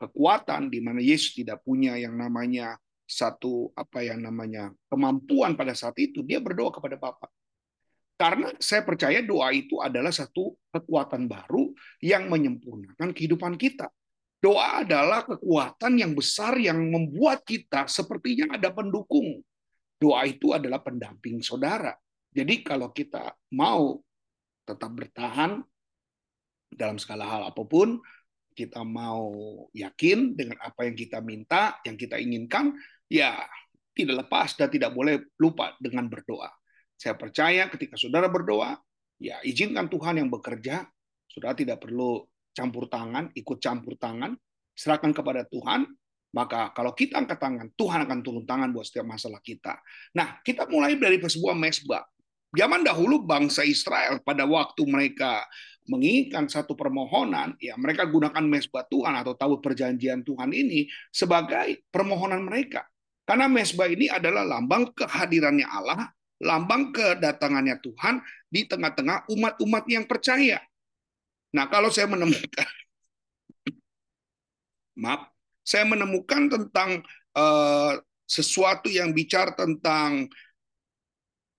kekuatan di mana Yesus tidak punya yang namanya satu apa yang namanya kemampuan pada saat itu dia berdoa kepada Bapa. Karena saya percaya doa itu adalah satu kekuatan baru yang menyempurnakan kehidupan kita. Doa adalah kekuatan yang besar yang membuat kita sepertinya ada pendukung. Doa itu adalah pendamping saudara. Jadi kalau kita mau tetap bertahan dalam skala hal apa pun, kita mau yakin dengan apa yang kita minta, yang kita inginkan, ya tidak lepas dan tidak boleh lupa dengan berdoa. Saya percaya ketika saudara berdoa, ya izinkan Tuhan yang bekerja, saudara tidak perlu campur tangan, ikut campur tangan, serahkan kepada Tuhan, maka kalau kita angkat tangan, Tuhan akan turun tangan buat setiap masalah kita. Nah, kita mulai dari sebuah mesbah. Zaman dahulu bangsa Israel pada waktu mereka menginginkan satu permohonan, ya mereka gunakan mesbah Tuhan atau tabut perjanjian Tuhan ini sebagai permohonan mereka. Karena mesbah ini adalah lambang kehadirannya Allah, lambang kedatangannya Tuhan di tengah-tengah umat-umat yang percaya. Nah, kalau saya menemukan maaf, saya menemukan tentang uh, sesuatu yang bicara tentang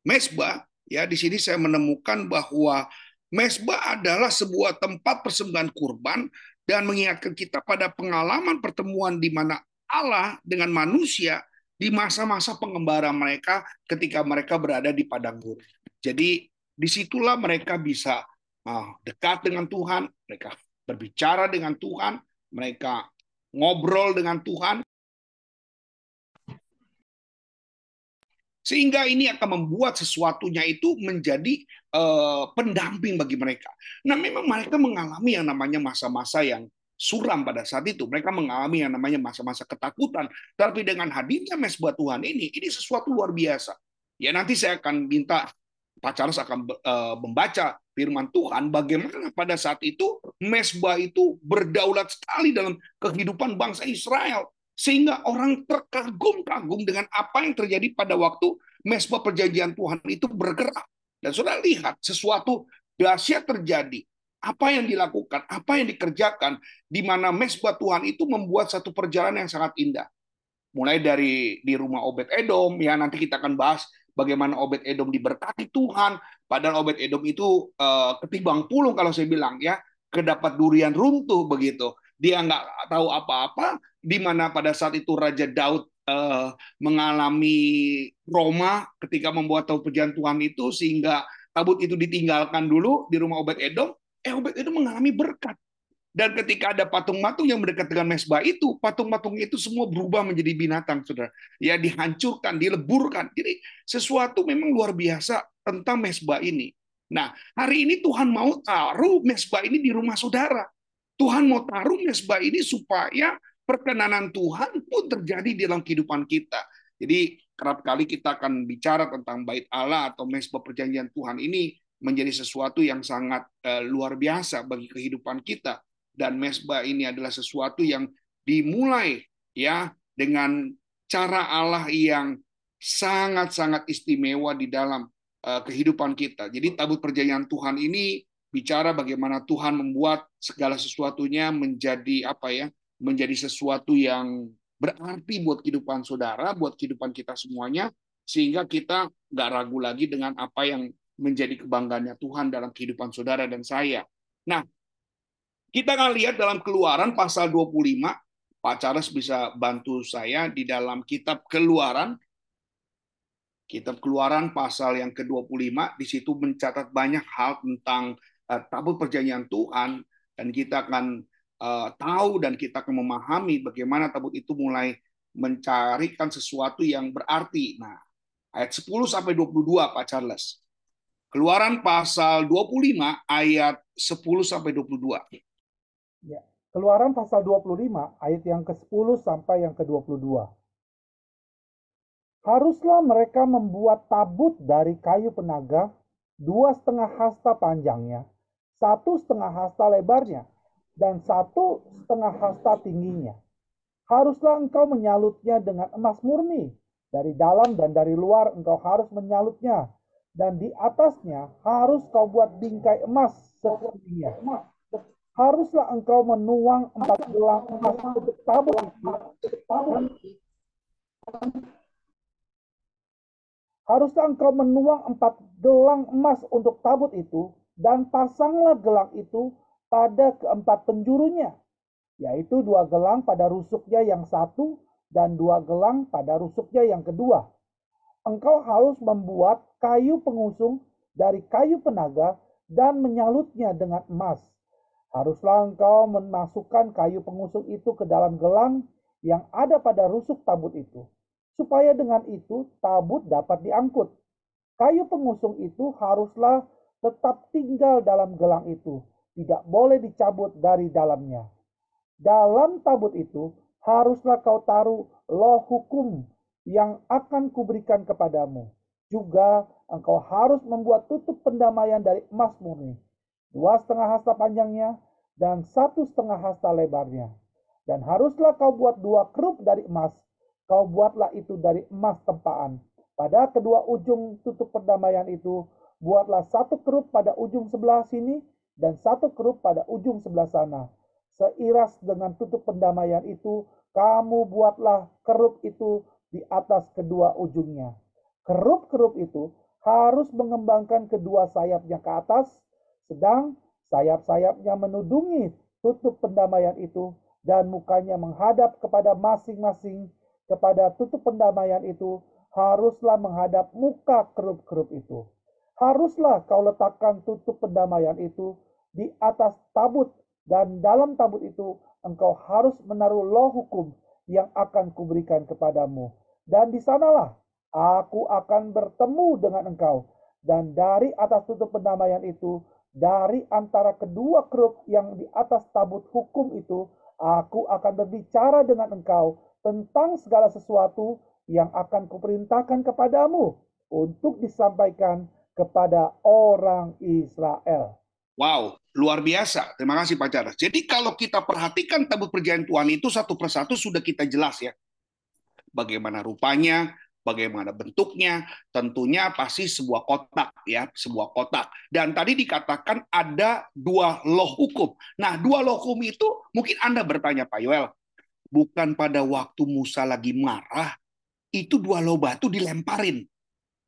mesbah Ya, di sini saya menemukan bahwa mesbah adalah sebuah tempat persembahan kurban dan mengingatkan kita pada pengalaman pertemuan di mana Allah dengan manusia di masa-masa pengembara mereka ketika mereka berada di padang gurun. Jadi di situlah mereka bisa ah, dekat dengan Tuhan, mereka berbicara dengan Tuhan, mereka ngobrol dengan Tuhan, Sehingga ini akan membuat sesuatunya itu menjadi uh, pendamping bagi mereka. Nah, memang mereka mengalami yang namanya masa-masa yang suram pada saat itu. Mereka mengalami yang namanya masa-masa ketakutan. Tapi dengan hadirnya mesbah Tuhan ini, ini sesuatu luar biasa. Ya nanti saya akan minta Pak Charles akan uh, membaca firman Tuhan bagaimana pada saat itu mesbah itu berdaulat sekali dalam kehidupan bangsa Israel sehingga orang terkagum-kagum dengan apa yang terjadi pada waktu mesbah perjanjian Tuhan itu bergerak. Dan sudah lihat sesuatu dahsyat terjadi. Apa yang dilakukan, apa yang dikerjakan, di mana mesbah Tuhan itu membuat satu perjalanan yang sangat indah. Mulai dari di rumah Obed Edom, ya nanti kita akan bahas bagaimana Obed Edom diberkati Tuhan. Padahal Obed Edom itu uh, ketimbang pulung kalau saya bilang ya, kedapat durian runtuh begitu dia nggak tahu apa-apa, di mana pada saat itu Raja Daud uh, mengalami Roma ketika membuat tabut perjanjian Tuhan itu sehingga tabut itu ditinggalkan dulu di rumah Obed Edom, eh Obed Edom mengalami berkat. Dan ketika ada patung-patung yang mendekat dengan mesbah itu, patung-patung itu semua berubah menjadi binatang, saudara. Ya dihancurkan, dileburkan. Jadi sesuatu memang luar biasa tentang mesbah ini. Nah, hari ini Tuhan mau taruh mesbah ini di rumah saudara. Tuhan mau taruh mesbah ini supaya perkenanan Tuhan pun terjadi di dalam kehidupan kita. Jadi kerap kali kita akan bicara tentang bait Allah atau mesbah perjanjian Tuhan ini menjadi sesuatu yang sangat uh, luar biasa bagi kehidupan kita dan mesbah ini adalah sesuatu yang dimulai ya dengan cara Allah yang sangat-sangat istimewa di dalam uh, kehidupan kita. Jadi tabut perjanjian Tuhan ini bicara bagaimana Tuhan membuat segala sesuatunya menjadi apa ya menjadi sesuatu yang berarti buat kehidupan saudara buat kehidupan kita semuanya sehingga kita nggak ragu lagi dengan apa yang menjadi kebanggaannya Tuhan dalam kehidupan saudara dan saya. Nah, kita akan lihat dalam keluaran pasal 25, Pak Charles bisa bantu saya di dalam kitab keluaran, kitab keluaran pasal yang ke-25, di situ mencatat banyak hal tentang tabut perjanjian Tuhan dan kita akan uh, tahu dan kita akan memahami bagaimana tabut itu mulai mencarikan sesuatu yang berarti. Nah, ayat 10 sampai 22 Pak Charles. Keluaran pasal 25 ayat 10 sampai 22. Ya. Keluaran pasal 25 ayat yang ke-10 sampai yang ke-22. Haruslah mereka membuat tabut dari kayu penaga dua setengah hasta panjangnya, satu setengah hasta lebarnya, dan satu setengah hasta tingginya. Haruslah engkau menyalutnya dengan emas murni. Dari dalam dan dari luar engkau harus menyalutnya. Dan di atasnya harus kau buat bingkai emas sekelilingnya. Haruslah engkau menuang empat gelang emas untuk tabut. Haruslah engkau menuang empat gelang emas untuk tabut itu, dan pasanglah gelang itu pada keempat penjurunya, yaitu dua gelang pada rusuknya yang satu dan dua gelang pada rusuknya yang kedua. Engkau harus membuat kayu pengusung dari kayu penaga dan menyalutnya dengan emas. Haruslah engkau memasukkan kayu pengusung itu ke dalam gelang yang ada pada rusuk tabut itu supaya dengan itu tabut dapat diangkut. Kayu pengusung itu haruslah tetap tinggal dalam gelang itu, tidak boleh dicabut dari dalamnya. Dalam tabut itu haruslah kau taruh loh hukum yang akan kuberikan kepadamu. Juga engkau harus membuat tutup pendamaian dari emas murni, dua setengah hasta panjangnya dan satu setengah hasta lebarnya. Dan haruslah kau buat dua kerup dari emas Kau buatlah itu dari emas tempaan. Pada kedua ujung tutup perdamaian itu, buatlah satu kerup pada ujung sebelah sini dan satu kerup pada ujung sebelah sana. Seiras dengan tutup pendamaian itu, kamu buatlah kerup itu di atas kedua ujungnya. Kerup-kerup itu harus mengembangkan kedua sayapnya ke atas, sedang sayap-sayapnya menudungi tutup pendamaian itu dan mukanya menghadap kepada masing-masing kepada tutup pendamaian itu haruslah menghadap muka kerup-kerup itu. Haruslah kau letakkan tutup pendamaian itu di atas tabut dan dalam tabut itu engkau harus menaruh loh hukum yang akan kuberikan kepadamu. Dan di sanalah aku akan bertemu dengan engkau. Dan dari atas tutup pendamaian itu, dari antara kedua kerup yang di atas tabut hukum itu, aku akan berbicara dengan engkau tentang segala sesuatu yang akan kuperintahkan kepadamu untuk disampaikan kepada orang Israel. Wow, luar biasa. Terima kasih Pak Charles. Jadi kalau kita perhatikan tabut perjanjian Tuhan itu satu persatu sudah kita jelas ya. Bagaimana rupanya, bagaimana bentuknya, tentunya pasti sebuah kotak ya, sebuah kotak. Dan tadi dikatakan ada dua loh hukum. Nah, dua loh hukum itu mungkin Anda bertanya Pak Yoel, bukan pada waktu Musa lagi marah, itu dua loh batu dilemparin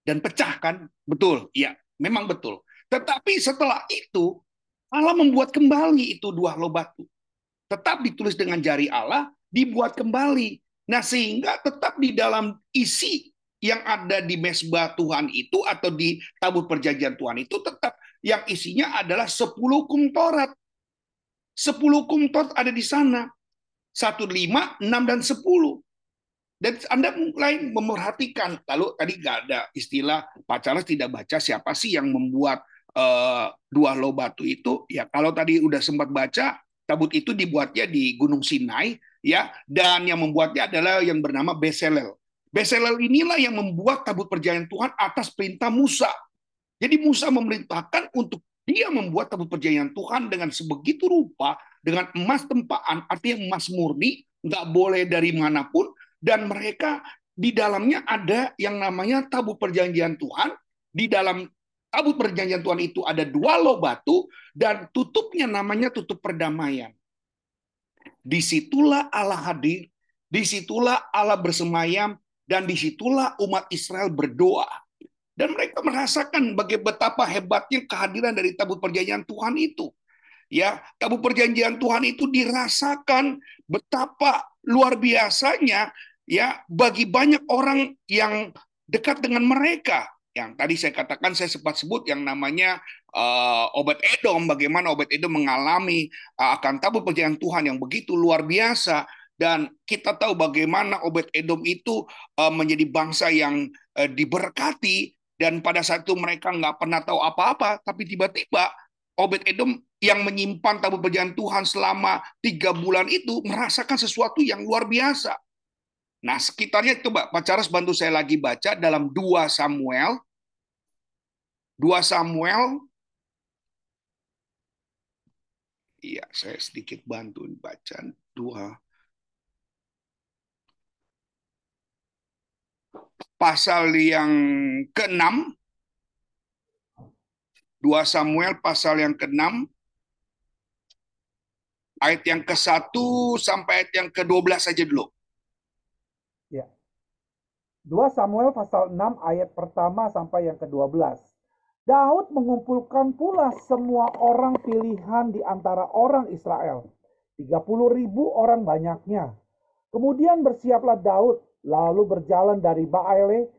dan pecah kan? Betul, ya, memang betul. Tetapi setelah itu Allah membuat kembali itu dua loh batu. Tetap ditulis dengan jari Allah, dibuat kembali. Nah, sehingga tetap di dalam isi yang ada di mesbah Tuhan itu atau di tabut perjanjian Tuhan itu tetap yang isinya adalah sepuluh hukum Taurat. Sepuluh hukum Taurat ada di sana. 1, 5, 6, dan 10. Dan Anda mulai memerhatikan, lalu tadi nggak ada istilah Pak Charles tidak baca siapa sih yang membuat uh, dua loh batu itu. Ya kalau tadi udah sempat baca, tabut itu dibuatnya di Gunung Sinai, ya, dan yang membuatnya adalah yang bernama Beselel. Beselel inilah yang membuat tabut perjanjian Tuhan atas perintah Musa. Jadi Musa memerintahkan untuk dia membuat tabut perjanjian Tuhan dengan sebegitu rupa dengan emas tempaan, artinya emas murni, nggak boleh dari mana pun, dan mereka di dalamnya ada yang namanya tabut perjanjian Tuhan. Di dalam tabut perjanjian Tuhan itu ada dua loh batu, dan tutupnya namanya tutup perdamaian. Di situlah Allah hadir, di situlah Allah bersemayam, dan di situlah umat Israel berdoa. Dan mereka merasakan bagaimana betapa hebatnya kehadiran dari tabut perjanjian Tuhan itu ya tabut perjanjian Tuhan itu dirasakan betapa luar biasanya ya bagi banyak orang yang dekat dengan mereka. Yang tadi saya katakan saya sempat sebut yang namanya uh, obat Edom. Bagaimana obat Edom mengalami uh, akan tabut perjanjian Tuhan yang begitu luar biasa. Dan kita tahu bagaimana obat Edom itu uh, menjadi bangsa yang uh, diberkati. Dan pada saat itu mereka nggak pernah tahu apa-apa. Tapi tiba-tiba Obed Edom yang menyimpan tabut perjanjian Tuhan selama tiga bulan itu merasakan sesuatu yang luar biasa. Nah, sekitarnya coba Pak Charles bantu saya lagi baca dalam 2 Samuel. 2 Samuel. Iya, saya sedikit bantu baca 2 pasal yang ke-6 2 Samuel pasal yang ke-6 ayat yang ke-1 sampai ayat yang ke-12 saja dulu. Ya. 2 Samuel pasal 6 ayat pertama sampai yang ke-12. Daud mengumpulkan pula semua orang pilihan di antara orang Israel. 30 ribu orang banyaknya. Kemudian bersiaplah Daud lalu berjalan dari Baale,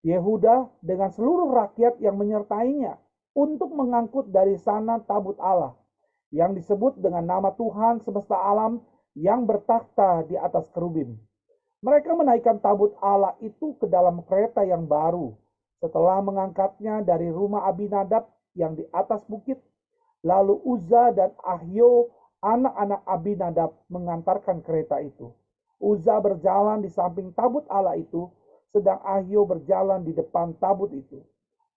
Yehuda dengan seluruh rakyat yang menyertainya untuk mengangkut dari sana tabut Allah yang disebut dengan nama Tuhan semesta alam yang bertakhta di atas kerubim. Mereka menaikkan tabut Allah itu ke dalam kereta yang baru setelah mengangkatnya dari rumah Abinadab yang di atas bukit. Lalu Uza dan Ahyo anak-anak Abinadab mengantarkan kereta itu. Uza berjalan di samping tabut Allah itu, sedang Ahio berjalan di depan tabut itu.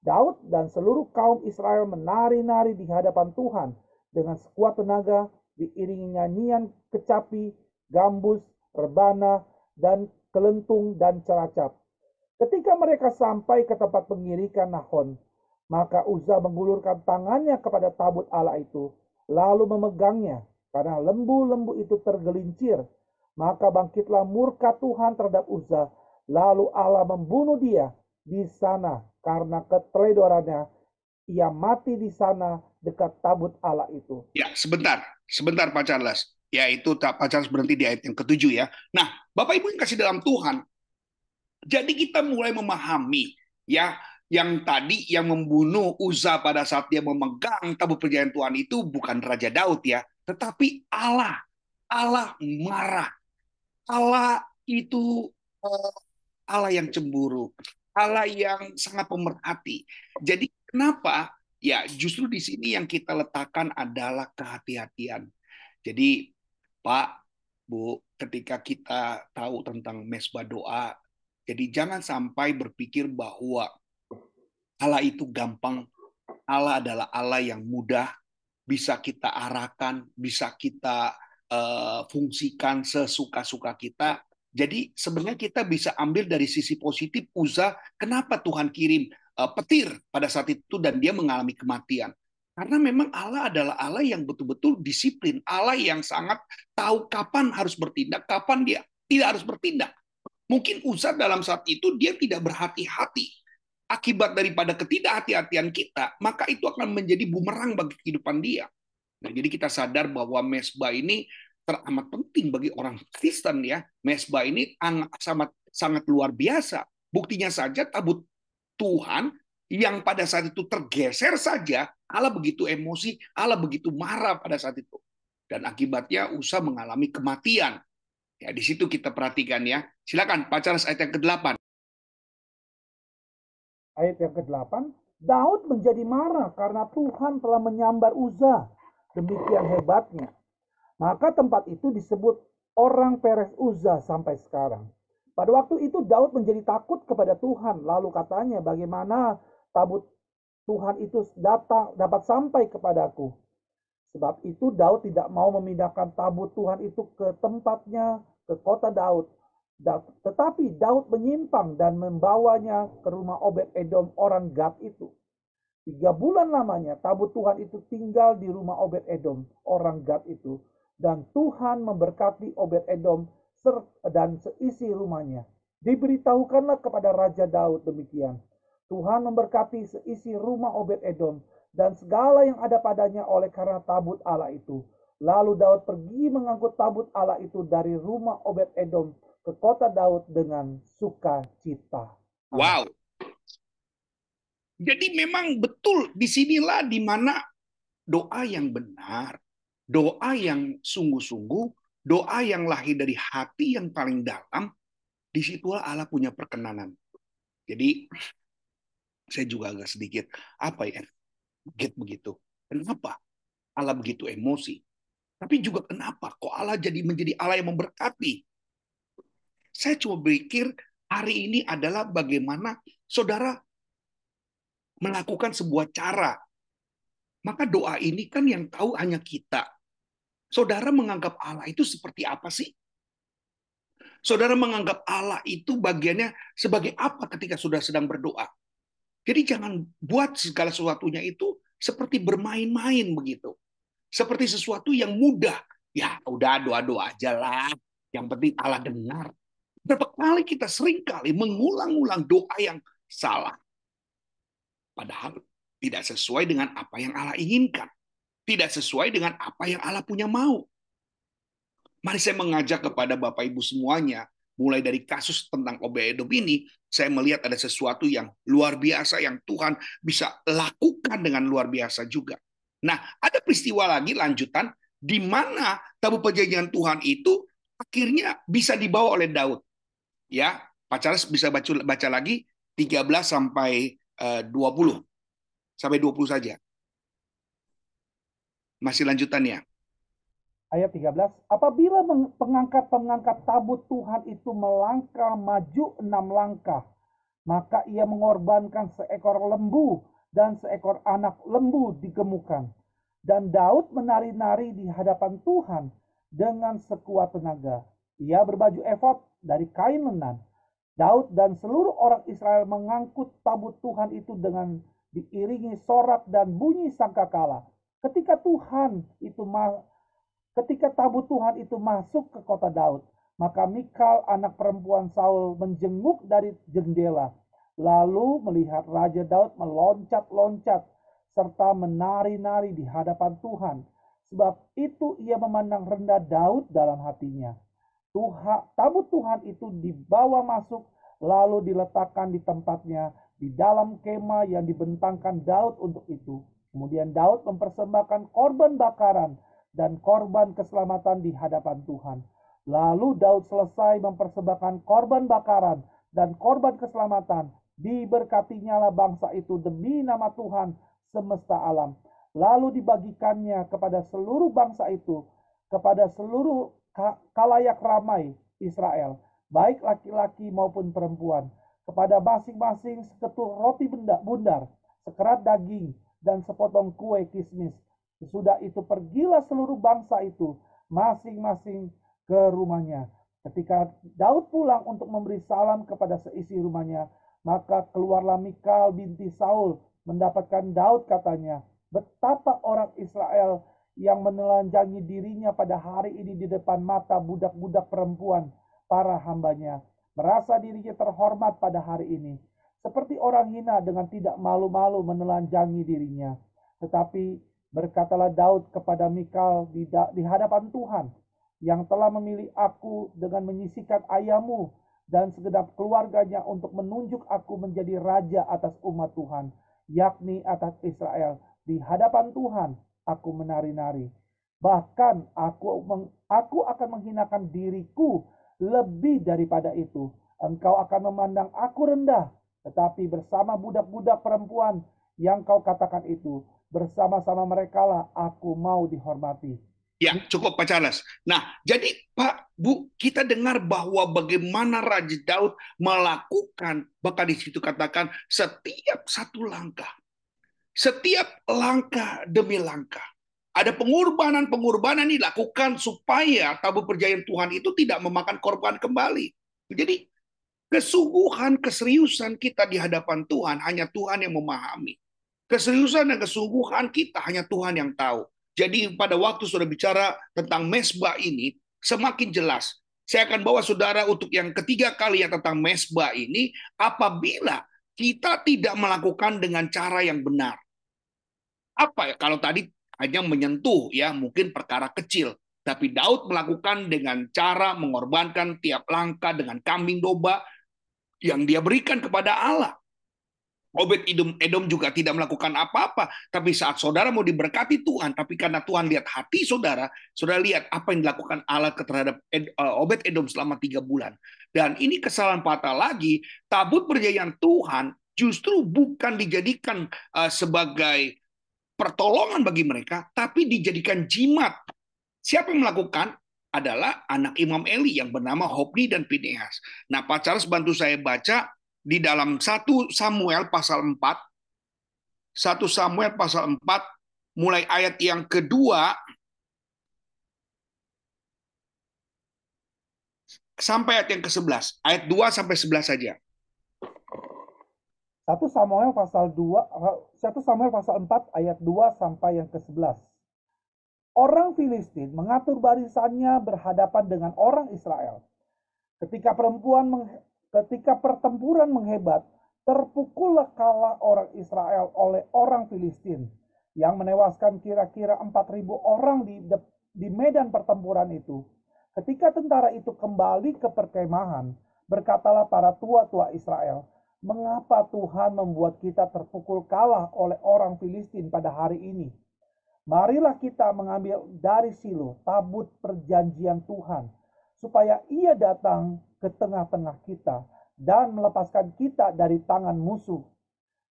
Daud dan seluruh kaum Israel menari-nari di hadapan Tuhan dengan sekuat tenaga, diiringi nyanyian kecapi, gambus, rebana, dan kelentung dan ceracap. Ketika mereka sampai ke tempat pengirikan Nahon, maka Uza mengulurkan tangannya kepada tabut Allah itu, lalu memegangnya, karena lembu-lembu itu tergelincir maka bangkitlah murka Tuhan terhadap Uza, lalu Allah membunuh dia di sana karena keteledorannya. Ia mati di sana dekat tabut Allah itu. Ya, sebentar, sebentar Pak Charles. Ya, itu Pak Charles berhenti di ayat yang ketujuh ya. Nah, Bapak Ibu yang kasih dalam Tuhan, jadi kita mulai memahami ya yang tadi yang membunuh Uza pada saat dia memegang tabut perjanjian Tuhan itu bukan Raja Daud ya, tetapi Allah. Allah marah Allah itu uh, Allah yang cemburu, Allah yang sangat pemerhati. Jadi kenapa? Ya justru di sini yang kita letakkan adalah kehati-hatian. Jadi Pak, Bu, ketika kita tahu tentang mesbah doa, jadi jangan sampai berpikir bahwa Allah itu gampang. Allah adalah Allah yang mudah, bisa kita arahkan, bisa kita uh, fungsikan sesuka-suka kita. Jadi sebenarnya kita bisa ambil dari sisi positif Uza, kenapa Tuhan kirim uh, petir pada saat itu dan dia mengalami kematian. Karena memang Allah adalah Allah yang betul-betul disiplin, Allah yang sangat tahu kapan harus bertindak, kapan dia tidak harus bertindak. Mungkin Uza dalam saat itu dia tidak berhati-hati. Akibat daripada ketidakhati-hatian kita, maka itu akan menjadi bumerang bagi kehidupan dia. Nah, jadi kita sadar bahwa mesbah ini teramat penting bagi orang Kristen ya. Mesbah ini sangat sangat luar biasa. Buktinya saja tabut Tuhan yang pada saat itu tergeser saja, Allah begitu emosi, Allah begitu marah pada saat itu. Dan akibatnya Usa mengalami kematian. Ya, di situ kita perhatikan ya. Silakan Pak Charles ayat yang ke-8. Ayat yang ke-8, Daud menjadi marah karena Tuhan telah menyambar Uza. Demikian hebatnya. Maka tempat itu disebut orang Peres Uza sampai sekarang. Pada waktu itu Daud menjadi takut kepada Tuhan. Lalu katanya bagaimana tabut Tuhan itu datang dapat sampai kepadaku. Sebab itu Daud tidak mau memindahkan tabut Tuhan itu ke tempatnya ke kota Daud. Tetapi Daud menyimpang dan membawanya ke rumah Obed Edom orang Gad itu. Tiga bulan lamanya tabut Tuhan itu tinggal di rumah Obed Edom orang Gad itu dan Tuhan memberkati Obed Edom dan seisi rumahnya. Diberitahukanlah kepada Raja Daud demikian. Tuhan memberkati seisi rumah Obed Edom dan segala yang ada padanya oleh karena tabut Allah itu. Lalu Daud pergi mengangkut tabut Allah itu dari rumah Obed Edom ke kota Daud dengan sukacita. Wow. Jadi memang betul di sinilah di mana doa yang benar doa yang sungguh-sungguh, doa yang lahir dari hati yang paling dalam, di situlah Allah punya perkenanan. Jadi saya juga agak sedikit apa ya, get begitu. kenapa Allah begitu emosi? Tapi juga kenapa kok Allah jadi menjadi Allah yang memberkati? Saya coba berpikir hari ini adalah bagaimana saudara melakukan sebuah cara. Maka doa ini kan yang tahu hanya kita. Saudara menganggap Allah itu seperti apa sih? Saudara menganggap Allah itu bagiannya sebagai apa ketika sudah sedang berdoa. Jadi jangan buat segala sesuatunya itu seperti bermain-main begitu. Seperti sesuatu yang mudah. Ya udah doa-doa aja lah. Yang penting Allah dengar. Berapa kali kita sering kali mengulang-ulang doa yang salah. Padahal tidak sesuai dengan apa yang Allah inginkan. Tidak sesuai dengan apa yang Allah punya mau. Mari saya mengajak kepada Bapak Ibu semuanya, mulai dari kasus tentang Obedom ini, saya melihat ada sesuatu yang luar biasa yang Tuhan bisa lakukan dengan luar biasa juga. Nah, ada peristiwa lagi lanjutan di mana tabu perjanjian Tuhan itu akhirnya bisa dibawa oleh Daud. Ya, Pak Charles bisa baca baca lagi 13 sampai 20. Eh, sampai 20 saja. Masih lanjutannya ayat 13, apabila pengangkat-pengangkat tabut Tuhan itu melangkah maju enam langkah, maka ia mengorbankan seekor lembu dan seekor anak lembu digemukan. Dan Daud menari-nari di hadapan Tuhan dengan sekuat tenaga. Ia berbaju efod dari kain lenan. Daud dan seluruh orang Israel mengangkut tabut Tuhan itu dengan diiringi sorak dan bunyi sangkakala. Ketika Tuhan itu Ketika tabut Tuhan itu masuk ke kota Daud, maka Mikal anak perempuan Saul menjenguk dari jendela, lalu melihat Raja Daud meloncat-loncat serta menari-nari di hadapan Tuhan. Sebab itu ia memandang rendah Daud dalam hatinya. Tuhan, tabut Tuhan itu dibawa masuk lalu diletakkan di tempatnya di dalam kemah yang dibentangkan Daud untuk itu. Kemudian Daud mempersembahkan korban bakaran dan korban keselamatan di hadapan Tuhan. Lalu Daud selesai mempersembahkan korban bakaran dan korban keselamatan. Diberkatinya lah bangsa itu demi nama Tuhan semesta alam. Lalu dibagikannya kepada seluruh bangsa itu, kepada seluruh kalayak ramai Israel, baik laki-laki maupun perempuan, kepada masing-masing seketul roti bundar, sekerat daging, dan sepotong kue kismis Sesudah itu pergilah seluruh bangsa itu masing-masing ke rumahnya. Ketika Daud pulang untuk memberi salam kepada seisi rumahnya, maka keluarlah Mikal binti Saul mendapatkan Daud katanya, betapa orang Israel yang menelanjangi dirinya pada hari ini di depan mata budak-budak perempuan para hambanya, merasa dirinya terhormat pada hari ini, seperti orang hina dengan tidak malu-malu menelanjangi dirinya. Tetapi Berkatalah Daud kepada Mikal di, hadapan Tuhan yang telah memilih aku dengan menyisikan ayahmu dan segenap keluarganya untuk menunjuk aku menjadi raja atas umat Tuhan, yakni atas Israel. Di hadapan Tuhan aku menari-nari. Bahkan aku aku akan menghinakan diriku lebih daripada itu. Engkau akan memandang aku rendah, tetapi bersama budak-budak perempuan yang kau katakan itu, bersama-sama mereka lah aku mau dihormati. Ya, cukup Pak Charles. Nah, jadi Pak, Bu, kita dengar bahwa bagaimana Raja Daud melakukan, bahkan di situ katakan, setiap satu langkah. Setiap langkah demi langkah. Ada pengorbanan-pengorbanan dilakukan supaya tabu perjanjian Tuhan itu tidak memakan korban kembali. Jadi, kesungguhan, keseriusan kita di hadapan Tuhan, hanya Tuhan yang memahami. Keseriusan dan kesungguhan kita hanya Tuhan yang tahu. Jadi pada waktu sudah bicara tentang mesbah ini, semakin jelas. Saya akan bawa saudara untuk yang ketiga kali ya tentang mesbah ini, apabila kita tidak melakukan dengan cara yang benar. Apa ya? Kalau tadi hanya menyentuh ya mungkin perkara kecil, tapi Daud melakukan dengan cara mengorbankan tiap langkah dengan kambing domba yang dia berikan kepada Allah. Obed Edom, Edom juga tidak melakukan apa-apa. Tapi saat saudara mau diberkati Tuhan, tapi karena Tuhan lihat hati saudara, saudara lihat apa yang dilakukan Allah terhadap Ed, uh, Obed Edom selama tiga bulan. Dan ini kesalahan patah lagi, tabut perjanjian Tuhan justru bukan dijadikan uh, sebagai pertolongan bagi mereka, tapi dijadikan jimat. Siapa yang melakukan? Adalah anak Imam Eli yang bernama Hopni dan Pinehas. Nah, Pak Charles bantu saya baca di dalam 1 Samuel pasal 4, 1 Samuel pasal 4, mulai ayat yang kedua sampai ayat yang ke-11. Ayat 2 sampai 11 saja. 1 Samuel pasal 2 1 Samuel pasal 4 ayat 2 sampai yang ke-11. Orang Filistin mengatur barisannya berhadapan dengan orang Israel. Ketika perempuan ketika pertempuran menghebat, terpukullah kalah orang Israel oleh orang Filistin yang menewaskan kira-kira 4.000 orang di di medan pertempuran itu. Ketika tentara itu kembali ke perkemahan, berkatalah para tua-tua Israel, mengapa Tuhan membuat kita terpukul kalah oleh orang Filistin pada hari ini? Marilah kita mengambil dari Silo tabut perjanjian Tuhan, supaya ia datang ke tengah-tengah kita dan melepaskan kita dari tangan musuh.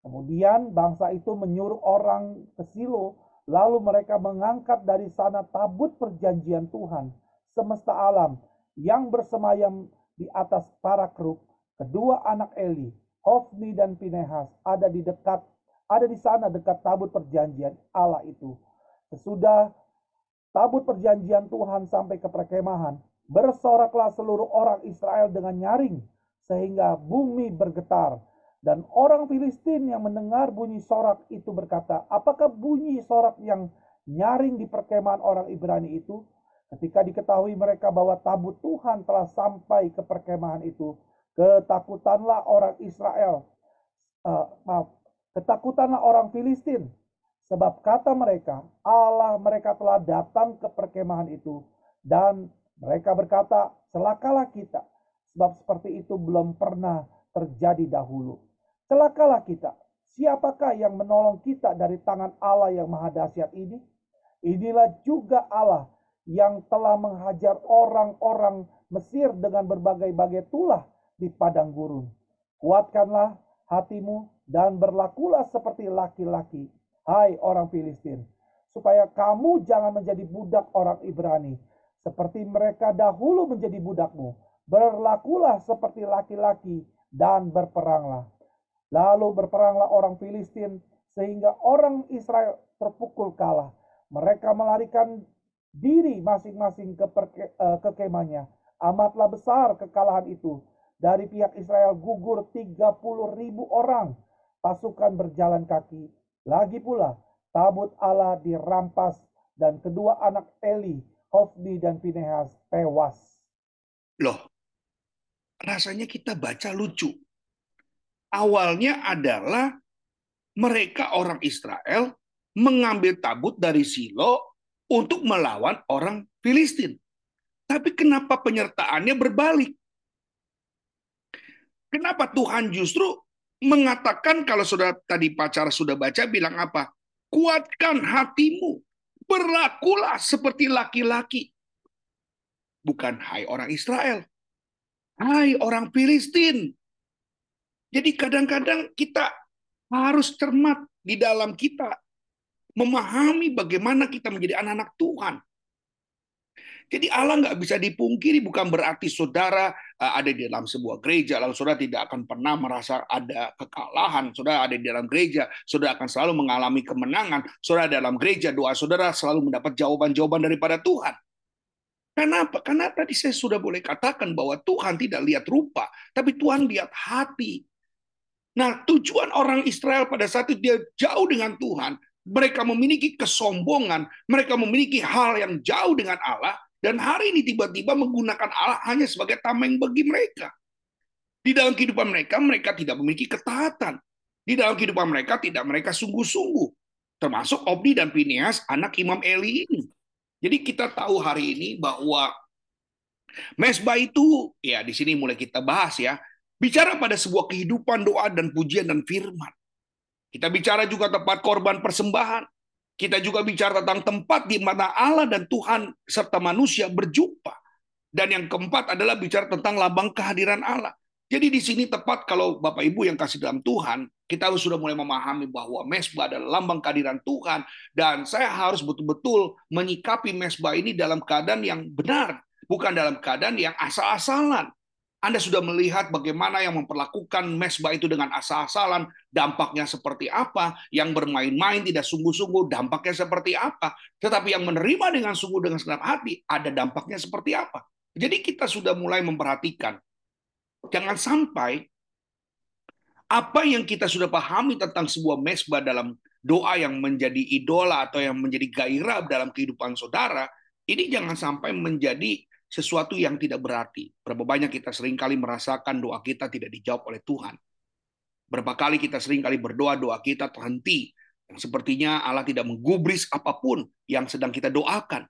Kemudian bangsa itu menyuruh orang ke Silo, lalu mereka mengangkat dari sana tabut perjanjian Tuhan semesta alam yang bersemayam di atas para keruk, kedua anak Eli, Hofni dan Pinehas ada di dekat ada di sana dekat tabut perjanjian Allah itu. Sesudah tabut perjanjian Tuhan sampai ke perkemahan, bersoraklah seluruh orang Israel dengan nyaring sehingga bumi bergetar. Dan orang Filistin yang mendengar bunyi sorak itu berkata, apakah bunyi sorak yang nyaring di perkemahan orang Ibrani itu? Ketika diketahui mereka bahwa tabut Tuhan telah sampai ke perkemahan itu, ketakutanlah orang Israel, uh, maaf, ketakutanlah orang Filistin, sebab kata mereka, Allah mereka telah datang ke perkemahan itu, dan mereka berkata, celakalah kita, sebab seperti itu belum pernah terjadi dahulu. Celakalah kita, siapakah yang menolong kita dari tangan Allah yang maha dahsyat ini? Inilah juga Allah yang telah menghajar orang-orang Mesir dengan berbagai-bagai tulah di padang gurun. Kuatkanlah hatimu dan berlakulah seperti laki-laki, hai orang Filistin, supaya kamu jangan menjadi budak orang Ibrani, seperti mereka dahulu menjadi budakmu. Berlakulah seperti laki-laki dan berperanglah. Lalu berperanglah orang Filistin sehingga orang Israel terpukul kalah. Mereka melarikan diri masing-masing ke, uh, ke kemahnya. Amatlah besar kekalahan itu. Dari pihak Israel gugur 30 ribu orang. Pasukan berjalan kaki. Lagi pula, tabut Allah dirampas dan kedua anak Eli, Hofni dan Pinehas tewas. Loh, rasanya kita baca lucu. Awalnya adalah mereka orang Israel mengambil tabut dari Silo untuk melawan orang Filistin. Tapi kenapa penyertaannya berbalik? Kenapa Tuhan justru mengatakan kalau sudah tadi pacar sudah baca bilang apa? Kuatkan hatimu, berlakulah seperti laki-laki. Bukan hai orang Israel, hai orang Filistin. Jadi kadang-kadang kita harus cermat di dalam kita memahami bagaimana kita menjadi anak-anak Tuhan. Jadi Allah nggak bisa dipungkiri bukan berarti saudara ada di dalam sebuah gereja lalu saudara tidak akan pernah merasa ada kekalahan. Saudara ada di dalam gereja, saudara akan selalu mengalami kemenangan. Saudara dalam gereja doa saudara selalu mendapat jawaban-jawaban daripada Tuhan. Kenapa? Karena tadi saya sudah boleh katakan bahwa Tuhan tidak lihat rupa, tapi Tuhan lihat hati. Nah, tujuan orang Israel pada saat itu dia jauh dengan Tuhan, mereka memiliki kesombongan, mereka memiliki hal yang jauh dengan Allah, dan hari ini tiba-tiba menggunakan Allah hanya sebagai tameng bagi mereka. Di dalam kehidupan mereka, mereka tidak memiliki ketaatan. Di dalam kehidupan mereka, tidak mereka sungguh-sungguh. Termasuk Obdi dan Pinias, anak Imam Eli ini. Jadi kita tahu hari ini bahwa mesbah itu, ya di sini mulai kita bahas ya, bicara pada sebuah kehidupan doa dan pujian dan firman. Kita bicara juga tempat korban persembahan. Kita juga bicara tentang tempat di mana Allah dan Tuhan serta manusia berjumpa. Dan yang keempat adalah bicara tentang lambang kehadiran Allah. Jadi di sini tepat kalau Bapak Ibu yang kasih dalam Tuhan, kita sudah mulai memahami bahwa mesbah adalah lambang kehadiran Tuhan dan saya harus betul-betul menyikapi mesbah ini dalam keadaan yang benar, bukan dalam keadaan yang asal-asalan. Anda sudah melihat bagaimana yang memperlakukan mesbah itu dengan asal-asalan, dampaknya seperti apa, yang bermain-main tidak sungguh-sungguh, dampaknya seperti apa. Tetapi yang menerima dengan sungguh dengan segenap hati, ada dampaknya seperti apa. Jadi kita sudah mulai memperhatikan Jangan sampai apa yang kita sudah pahami tentang sebuah mesbah dalam doa yang menjadi idola atau yang menjadi gairah dalam kehidupan saudara, ini jangan sampai menjadi sesuatu yang tidak berarti. Berapa banyak kita sering kali merasakan doa kita tidak dijawab oleh Tuhan. Berapa kali kita sering kali berdoa, doa kita terhenti. Yang sepertinya Allah tidak menggubris apa pun yang sedang kita doakan.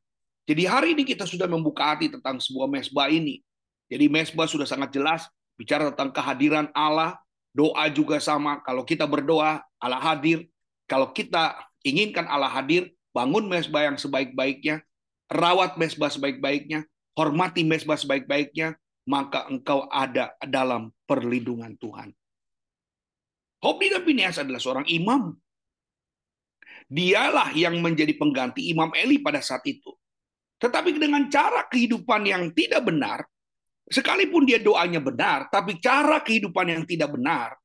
Jadi hari ini kita sudah membuka hati tentang sebuah mesbah ini. Jadi mesbah sudah sangat jelas bicara tentang kehadiran Allah, doa juga sama. Kalau kita berdoa, Allah hadir. Kalau kita inginkan Allah hadir, bangun mesbah yang sebaik-baiknya, rawat mesbah sebaik-baiknya, hormati mesbah sebaik-baiknya, maka engkau ada dalam perlindungan Tuhan. Hobi dan Pinias adalah seorang imam. Dialah yang menjadi pengganti Imam Eli pada saat itu. Tetapi dengan cara kehidupan yang tidak benar, Sekalipun dia doanya benar, tapi cara kehidupan yang tidak benar,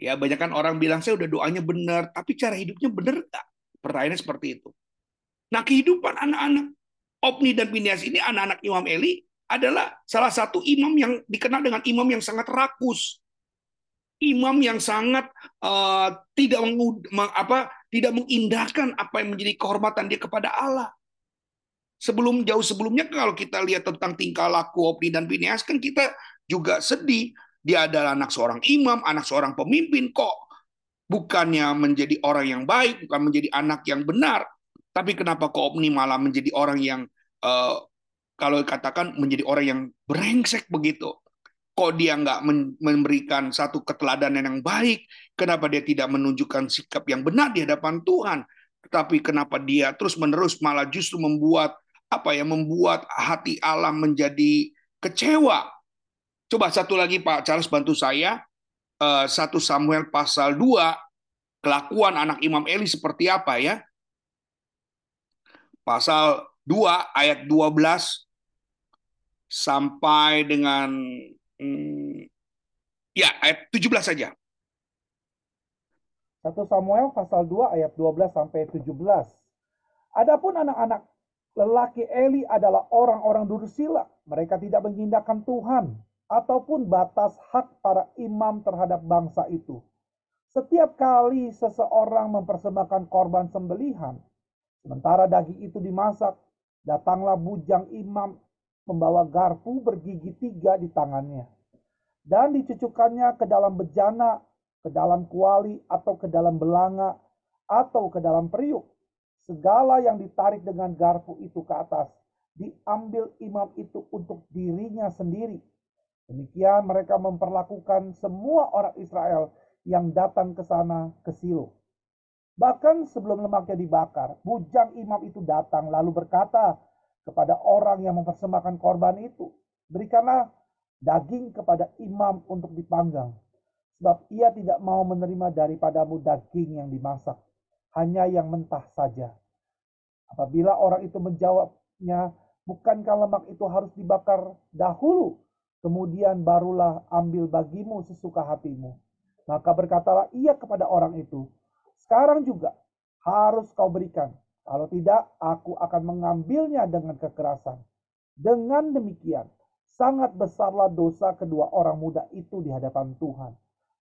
ya banyak kan orang bilang saya udah doanya benar, tapi cara hidupnya benar nggak? Pertanyaannya seperti itu. Nah kehidupan anak-anak Opni dan Pinias ini anak-anak Imam Eli adalah salah satu imam yang dikenal dengan imam yang sangat rakus, imam yang sangat uh, tidak meng, apa tidak mengindahkan apa yang menjadi kehormatan dia kepada Allah sebelum jauh sebelumnya kalau kita lihat tentang tingkah laku Opni dan Pineas kan kita juga sedih. Dia adalah anak seorang imam, anak seorang pemimpin kok. Bukannya menjadi orang yang baik, bukan menjadi anak yang benar. Tapi kenapa kok Opni malah menjadi orang yang uh, kalau katakan menjadi orang yang brengsek begitu? Kok dia nggak memberikan satu keteladanan yang baik? Kenapa dia tidak menunjukkan sikap yang benar di hadapan Tuhan? Tetapi kenapa dia terus-menerus malah justru membuat apa yang membuat hati Allah menjadi kecewa. Coba satu lagi Pak Charles bantu saya. Eh, satu Samuel pasal 2, kelakuan anak Imam Eli seperti apa ya? Pasal 2 ayat 12 sampai dengan hmm, ya ayat 17 saja. 1 Samuel pasal 2 ayat 12 sampai 17. Adapun anak-anak Lelaki Eli adalah orang-orang dursila. Mereka tidak mengindahkan Tuhan ataupun batas hak para imam terhadap bangsa itu. Setiap kali seseorang mempersembahkan korban sembelihan, sementara daging itu dimasak, datanglah bujang imam membawa garpu bergigi tiga di tangannya. Dan dicucukkannya ke dalam bejana, ke dalam kuali, atau ke dalam belanga, atau ke dalam periuk Segala yang ditarik dengan garpu itu ke atas, diambil imam itu untuk dirinya sendiri. Demikian mereka memperlakukan semua orang Israel yang datang ke sana ke Silo. Bahkan sebelum lemaknya dibakar, bujang imam itu datang lalu berkata kepada orang yang mempersembahkan korban itu, berikanlah daging kepada imam untuk dipanggang, sebab ia tidak mau menerima daripadamu daging yang dimasak hanya yang mentah saja. Apabila orang itu menjawabnya, bukankah lemak itu harus dibakar dahulu, kemudian barulah ambil bagimu sesuka hatimu. Maka berkatalah ia kepada orang itu, sekarang juga harus kau berikan. Kalau tidak, aku akan mengambilnya dengan kekerasan. Dengan demikian, sangat besarlah dosa kedua orang muda itu di hadapan Tuhan.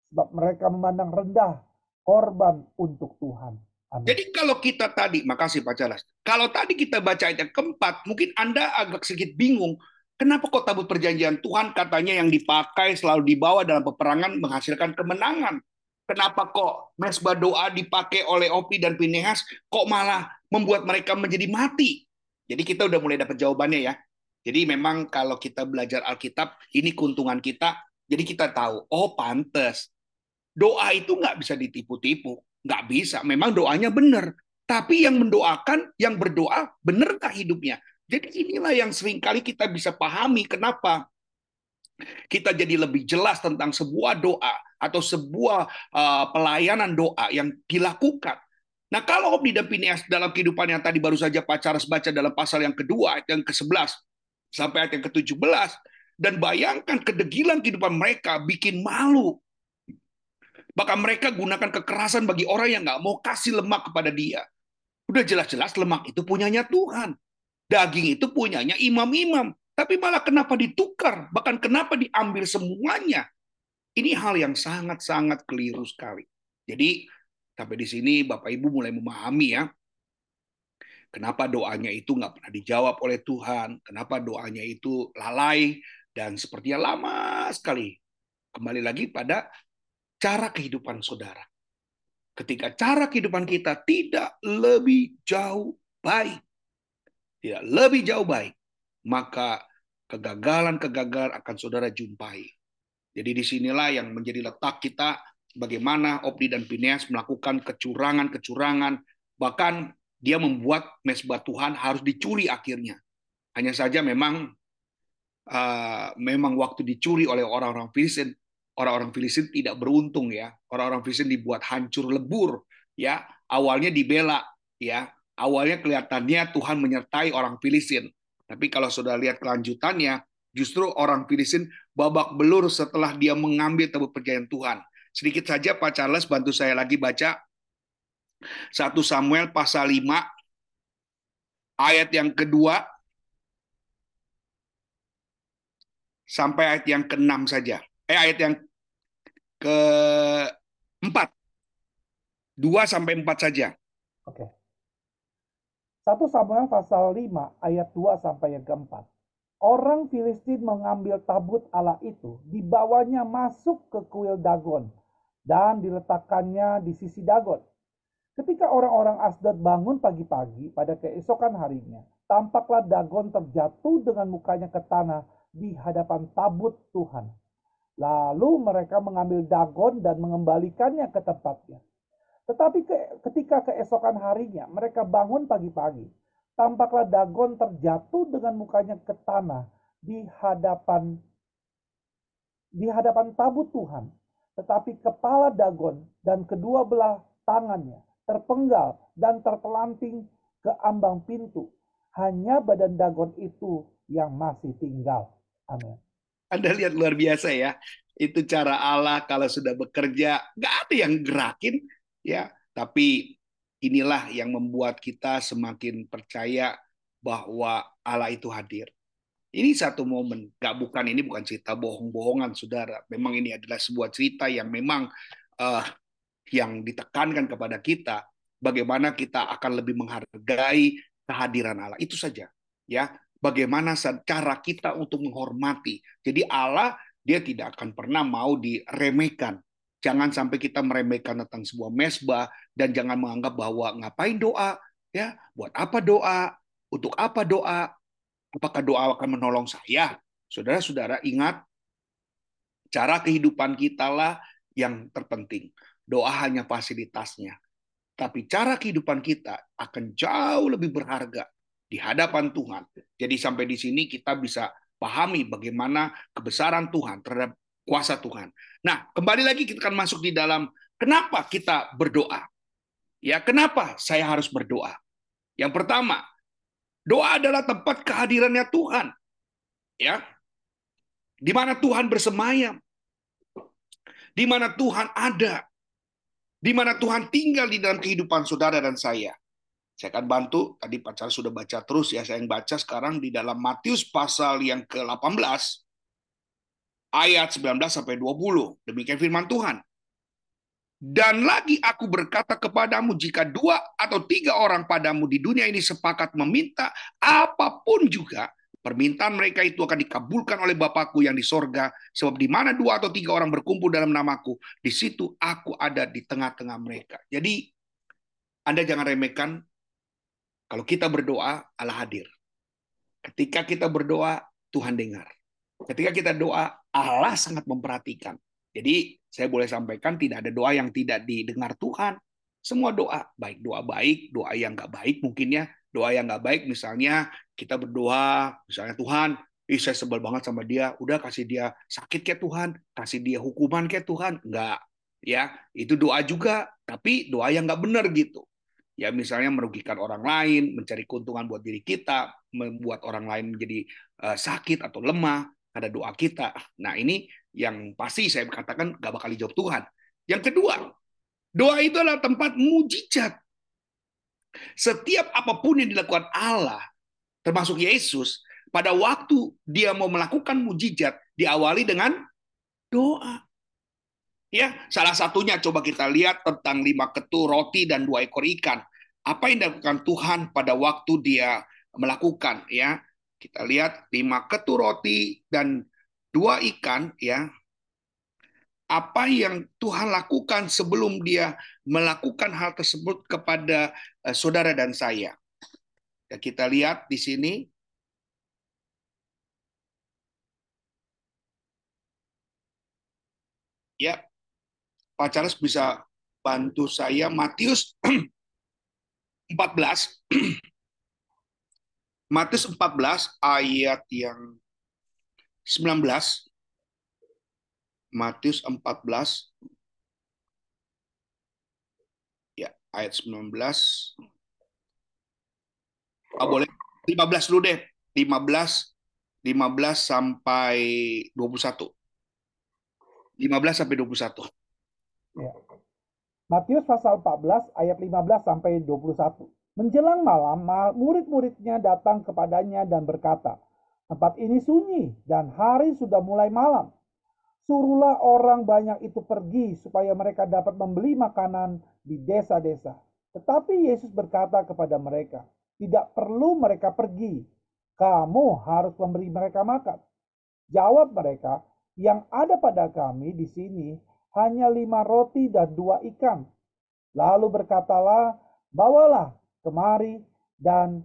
Sebab mereka memandang rendah korban untuk Tuhan. Amin. Jadi kalau kita tadi, makasih Pak Charles, kalau tadi kita baca ayat yang keempat, mungkin Anda agak sedikit bingung, kenapa kok tabut perjanjian Tuhan katanya yang dipakai selalu dibawa dalam peperangan menghasilkan kemenangan? Kenapa kok mesbah doa dipakai oleh Opi dan Pinehas kok malah membuat mereka menjadi mati? Jadi kita udah mulai dapat jawabannya ya. Jadi memang kalau kita belajar Alkitab, ini keuntungan kita, jadi kita tahu, oh pantes. Doa itu nggak bisa ditipu-tipu Nggak bisa. Memang doanya benar. Tapi yang mendoakan, yang berdoa, benarkah hidupnya? Jadi inilah yang sering kali kita bisa pahami kenapa kita jadi lebih jelas tentang sebuah doa atau sebuah uh, pelayanan doa yang dilakukan. Nah, kalau dan Pineas dalam kehidupan yang tadi baru saja Pak Charles baca dalam pasal yang kedua, ayat yang ke-11 sampai ayat yang ke-17, dan bayangkan kedegilan kehidupan mereka bikin malu. Bahkan mereka gunakan kekerasan bagi orang yang nggak mau kasih lemak kepada dia. Udah jelas-jelas lemak itu punyanya Tuhan. Daging itu punyanya imam-imam. Tapi malah kenapa ditukar? Bahkan kenapa diambil semuanya? Ini hal yang sangat-sangat keliru sekali. Jadi sampai di sini Bapak Ibu mulai memahami ya. Kenapa doanya itu nggak pernah dijawab oleh Tuhan? Kenapa doanya itu lalai dan sepertinya lama sekali? Kembali lagi pada cara kehidupan saudara. Ketika cara kehidupan kita tidak lebih jauh baik, tidak lebih jauh baik, maka kegagalan-kegagalan akan saudara jumpai. Jadi di sinilah yang menjadi letak kita bagaimana Opdi dan Pineas melakukan kecurangan-kecurangan, bahkan dia membuat mesbah Tuhan harus dicuri akhirnya. Hanya saja memang uh, memang waktu dicuri oleh orang-orang Filistin, orang-orang Filistin tidak beruntung ya. Orang-orang Filistin dibuat hancur lebur ya. Awalnya dibela ya. Awalnya kelihatannya Tuhan menyertai orang Filistin. Tapi kalau sudah lihat kelanjutannya, justru orang Filistin babak belur setelah dia mengambil tabut perjanjian Tuhan. Sedikit saja Pak Charles bantu saya lagi baca 1 Samuel pasal 5 ayat yang kedua sampai ayat yang ke-6 saja. Eh ayat yang ke-4. 2 sampai 4 saja. Oke. 1 Samuel pasal 5 ayat 2 sampai yang keempat. Orang Filistin mengambil tabut Allah itu, dibawanya masuk ke kuil Dagon dan diletakkannya di sisi Dagon. Ketika orang-orang Asdod bangun pagi-pagi pada keesokan harinya, tampaklah Dagon terjatuh dengan mukanya ke tanah di hadapan tabut Tuhan. Lalu mereka mengambil Dagon dan mengembalikannya ke tempatnya. Tetapi ke, ketika keesokan harinya mereka bangun pagi-pagi, tampaklah Dagon terjatuh dengan mukanya ke tanah di hadapan di hadapan tabut Tuhan. Tetapi kepala Dagon dan kedua belah tangannya terpenggal dan terpelanting ke ambang pintu. Hanya badan Dagon itu yang masih tinggal. Amin. Anda lihat luar biasa ya. Itu cara Allah kalau sudah bekerja, nggak ada yang gerakin, ya tapi inilah yang membuat kita semakin percaya bahwa Allah itu hadir. Ini satu momen, gak bukan ini bukan cerita bohong-bohongan, saudara. Memang ini adalah sebuah cerita yang memang uh, yang ditekankan kepada kita, bagaimana kita akan lebih menghargai kehadiran Allah. Itu saja, ya. Bagaimana cara kita untuk menghormati. Jadi Allah dia tidak akan pernah mau diremehkan. Jangan sampai kita meremehkan tentang sebuah mesbah dan jangan menganggap bahwa ngapain doa, ya, buat apa doa, untuk apa doa, apakah doa akan menolong saya? Saudara-saudara ingat cara kehidupan kita lah yang terpenting. Doa hanya fasilitasnya. Tapi cara kehidupan kita akan jauh lebih berharga di hadapan Tuhan. Jadi sampai di sini kita bisa pahami bagaimana kebesaran Tuhan terhadap kuasa Tuhan. Nah, kembali lagi kita akan masuk di dalam kenapa kita berdoa. Ya, kenapa saya harus berdoa? Yang pertama, doa adalah tempat kehadirannya Tuhan. Ya. Di mana Tuhan bersemayam. Di mana Tuhan ada. Di mana Tuhan tinggal di dalam kehidupan saudara dan saya. Saya akan bantu, tadi Pak Charles sudah baca terus ya, saya yang baca sekarang di dalam Matius pasal yang ke-18, ayat 19 sampai 20. Demikian firman Tuhan. Dan lagi aku berkata kepadamu, jika dua atau tiga orang padamu di dunia ini sepakat meminta apa pun juga, permintaan mereka itu akan dikabulkan oleh Bapakku yang di sorga. Sebab di mana dua atau tiga orang berkumpul dalam namaku, di situ aku ada di tengah-tengah mereka. Jadi, Anda jangan remehkan, kalau kita berdoa, Allah hadir. Ketika kita berdoa, Tuhan dengar. Ketika kita doa, Allah sangat memperhatikan. Jadi saya boleh sampaikan tidak ada doa yang tidak didengar Tuhan. Semua doa, baik doa baik, doa yang nggak baik mungkin ya. Doa yang nggak baik misalnya kita berdoa, misalnya Tuhan Ih, saya sebel banget sama dia. Udah kasih dia sakit kayak Tuhan, kasih dia hukuman kayak Tuhan. Enggak. Ya, itu doa juga, tapi doa yang nggak benar gitu. Ya, misalnya merugikan orang lain, mencari keuntungan buat diri kita, membuat orang lain menjadi uh, sakit atau lemah, ada doa kita. Nah, ini yang pasti saya katakan nggak bakal dijawab Tuhan. Yang kedua, doa itu adalah tempat mujizat. Setiap apa pun yang dilakukan Allah, termasuk Yesus, pada waktu dia mau melakukan mujizat diawali dengan doa. Ya, salah satunya coba kita lihat tentang lima ketu roti dan dua ekor ikan. Apa yang dilakukan Tuhan pada waktu dia melakukan ya? Kita lihat lima ketu roti dan dua ikan ya. Apa yang Tuhan lakukan sebelum dia melakukan hal tersebut kepada eh, saudara dan saya. Ya, kita lihat di sini Ya, Pak Charles bisa bantu saya Matius 14 Matius 14 ayat yang 19 Matius 14 ya ayat 19 ah, boleh 15 dulu deh 15 15 sampai 21 15 sampai 21. Ya. Matius pasal 14 ayat 15 sampai 21. Menjelang malam, murid-muridnya datang kepadanya dan berkata, Tempat ini sunyi dan hari sudah mulai malam. Suruhlah orang banyak itu pergi supaya mereka dapat membeli makanan di desa-desa. Tetapi Yesus berkata kepada mereka, tidak perlu mereka pergi. Kamu harus memberi mereka makan. Jawab mereka, yang ada pada kami di sini hanya lima roti dan dua ikan. Lalu berkatalah, bawalah kemari dan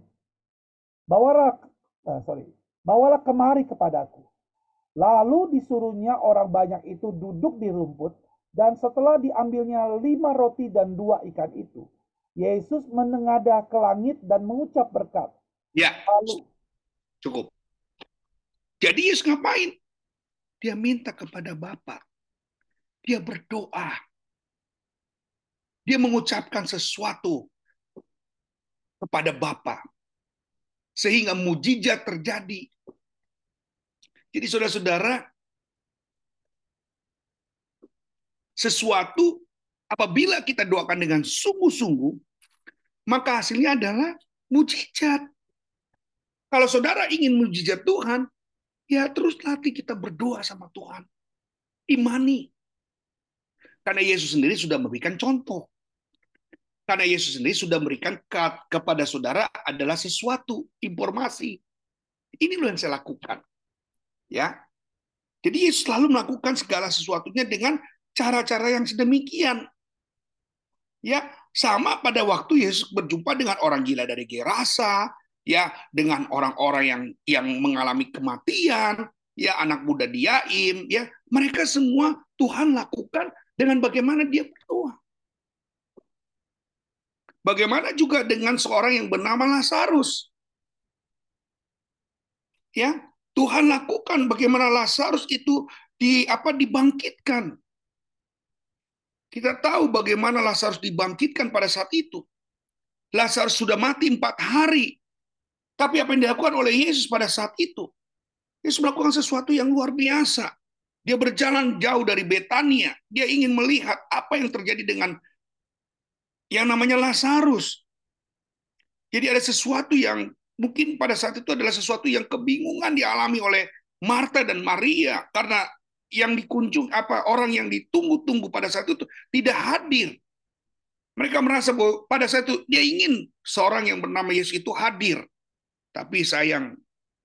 bawalah, uh, sorry, bawalah kemari kepadaku. Lalu disuruhnya orang banyak itu duduk di rumput dan setelah diambilnya lima roti dan dua ikan itu, Yesus menengadah ke langit dan mengucap berkat. Ya, Lalu, cukup. Jadi Yesus ngapain? Dia minta kepada Bapa. Dia berdoa. Dia mengucapkan sesuatu kepada Bapa. Sehingga mujizat terjadi. Jadi saudara-saudara, sesuatu apabila kita doakan dengan sungguh-sungguh, maka hasilnya adalah mujizat. Kalau saudara ingin mujizat Tuhan, Ya terus latih kita berdoa sama Tuhan. Imani. Karena Yesus sendiri sudah memberikan contoh. Karena Yesus sendiri sudah memberikan kepada saudara adalah sesuatu, informasi. Ini loh yang saya lakukan. Ya. Jadi Yesus selalu melakukan segala sesuatunya dengan cara-cara yang sedemikian. Ya, sama pada waktu Yesus berjumpa dengan orang gila dari Gerasa, ya dengan orang-orang yang yang mengalami kematian, ya anak muda diaim, ya mereka semua Tuhan lakukan dengan bagaimana dia berdoa. Bagaimana juga dengan seorang yang bernama Lazarus. Ya, Tuhan lakukan bagaimana Lazarus itu di apa dibangkitkan. Kita tahu bagaimana Lazarus dibangkitkan pada saat itu. Lazarus sudah mati empat hari. Tapi apa yang dilakukan oleh Yesus pada saat itu? Yesus melakukan sesuatu yang luar biasa. Dia berjalan jauh dari Betania. Dia ingin melihat apa yang terjadi dengan yang namanya Lazarus. Jadi ada sesuatu yang mungkin pada saat itu adalah sesuatu yang kebingungan dialami oleh Marta dan Maria karena yang dikunjung apa orang yang ditunggu-tunggu pada saat itu tidak hadir. Mereka merasa bahwa pada saat itu dia ingin seorang yang bernama Yesus itu hadir. Tapi sayang,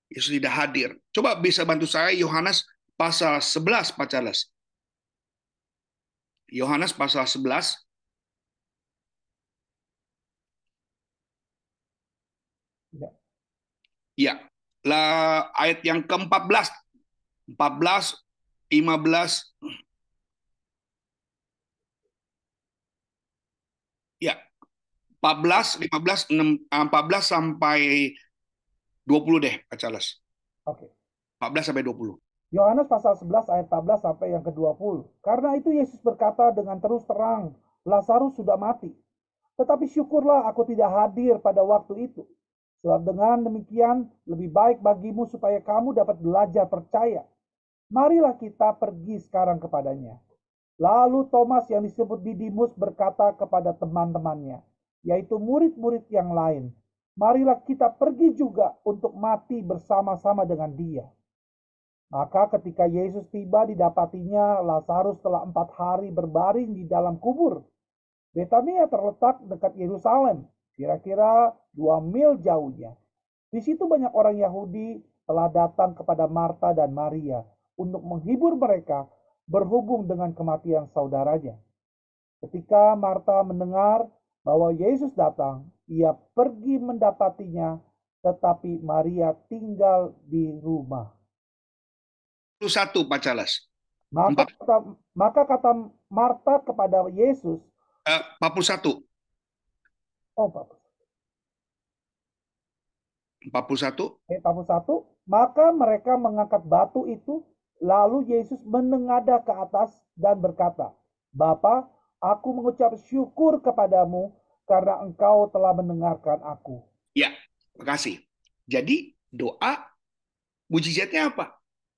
Yesus tidak hadir. Coba bisa bantu saya Yohanes pasal 11, Pak Charles. Yohanes pasal 11. Ya. Ya. Lah ayat yang ke-14. 14 15 Ya. 14 15 6 14 sampai 20 deh, Pak Charles. Oke. 14 sampai 20. Yohanes pasal 11 ayat 14 sampai yang ke-20. Karena itu Yesus berkata dengan terus terang, Lazarus sudah mati. Tetapi syukurlah aku tidak hadir pada waktu itu. Sebab dengan demikian lebih baik bagimu supaya kamu dapat belajar percaya. Marilah kita pergi sekarang kepadanya. Lalu Thomas yang disebut Didimus berkata kepada teman-temannya, yaitu murid-murid yang lain, marilah kita pergi juga untuk mati bersama-sama dengan dia. Maka ketika Yesus tiba didapatinya Lazarus telah empat hari berbaring di dalam kubur. Betania terletak dekat Yerusalem, kira-kira dua mil jauhnya. Di situ banyak orang Yahudi telah datang kepada Marta dan Maria untuk menghibur mereka berhubung dengan kematian saudaranya. Ketika Marta mendengar bahwa Yesus datang, ia pergi mendapatinya, tetapi Maria tinggal di rumah. Satu Pak Charles. Maka kata, maka kata Marta kepada Yesus, uh, 41. Oh, 41. 41. Eh, 41. Maka mereka mengangkat batu itu, lalu Yesus menengadah ke atas dan berkata, Bapa, aku mengucap syukur kepadamu karena engkau telah mendengarkan aku. Ya, makasih. Jadi doa mujizatnya apa?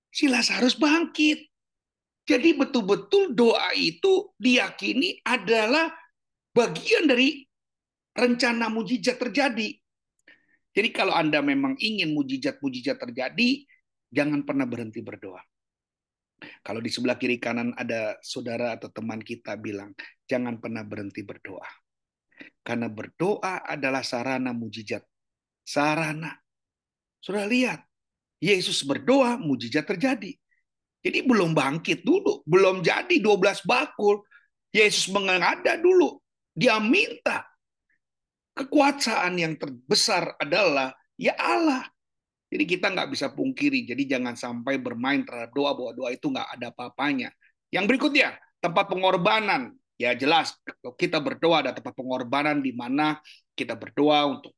Si Lazarus bangkit. Jadi betul-betul doa itu diyakini adalah bagian dari rencana mujizat terjadi. Jadi kalau Anda memang ingin mujizat-mujizat terjadi, jangan pernah berhenti berdoa. Kalau di sebelah kiri kanan ada saudara atau teman kita bilang, jangan pernah berhenti berdoa. Karena berdoa adalah sarana mujizat. Sarana. Sudah lihat, Yesus berdoa, mujizat terjadi. Jadi belum bangkit dulu, belum jadi 12 bakul. Yesus mengada dulu. Dia minta kekuasaan yang terbesar adalah ya Allah. Jadi kita nggak bisa pungkiri. Jadi jangan sampai bermain terhadap doa bahwa doa itu nggak ada apa-apanya. Yang berikutnya tempat pengorbanan. Ya jelas kita berdoa ada tempat pengorbanan di mana kita berdoa untuk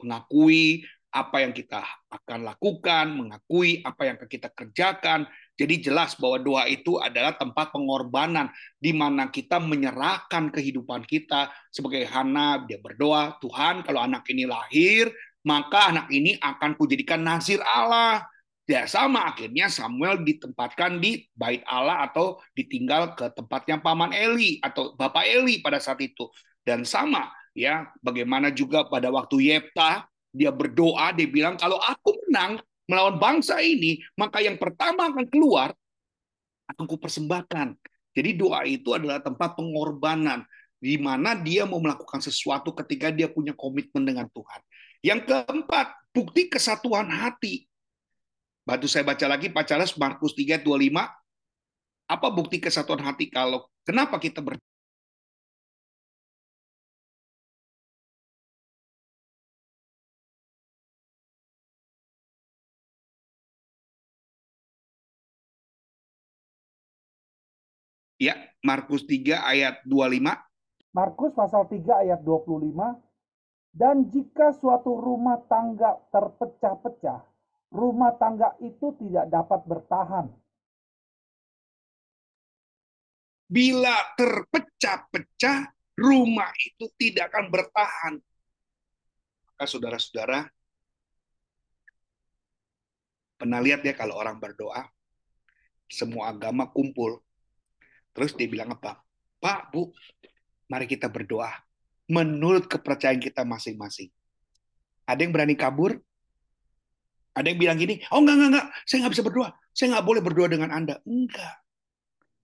mengakui apa yang kita akan lakukan, mengakui apa yang kita kerjakan. Jadi jelas bahwa doa itu adalah tempat pengorbanan di mana kita menyerahkan kehidupan kita sebagai Hana dia berdoa, Tuhan kalau anak ini lahir, maka anak ini akan kujadikan nazir Allah. Ya sama akhirnya Samuel ditempatkan di bait Allah atau ditinggal ke tempatnya paman Eli atau bapak Eli pada saat itu. Dan sama ya bagaimana juga pada waktu Yepta dia berdoa dia bilang kalau aku menang melawan bangsa ini maka yang pertama akan keluar akan kupersembahkan. Jadi doa itu adalah tempat pengorbanan di mana dia mau melakukan sesuatu ketika dia punya komitmen dengan Tuhan. Yang keempat, bukti kesatuan hati. Bantu saya baca lagi Pak Charles Markus 3 25. Apa bukti kesatuan hati kalau kenapa kita ber Markus 3 ayat 25. Markus pasal 3 ayat 25. Dan jika suatu rumah tangga terpecah-pecah, rumah tangga itu tidak dapat bertahan. Bila terpecah-pecah, rumah itu tidak akan bertahan. Maka saudara-saudara, pernah lihat ya kalau orang berdoa, semua agama kumpul, terus dia bilang apa? Pak, Bu, mari kita berdoa menurut kepercayaan kita masing-masing. Ada yang berani kabur, ada yang bilang gini, oh enggak, enggak, enggak, saya nggak bisa berdoa. Saya nggak boleh berdoa dengan Anda. Enggak.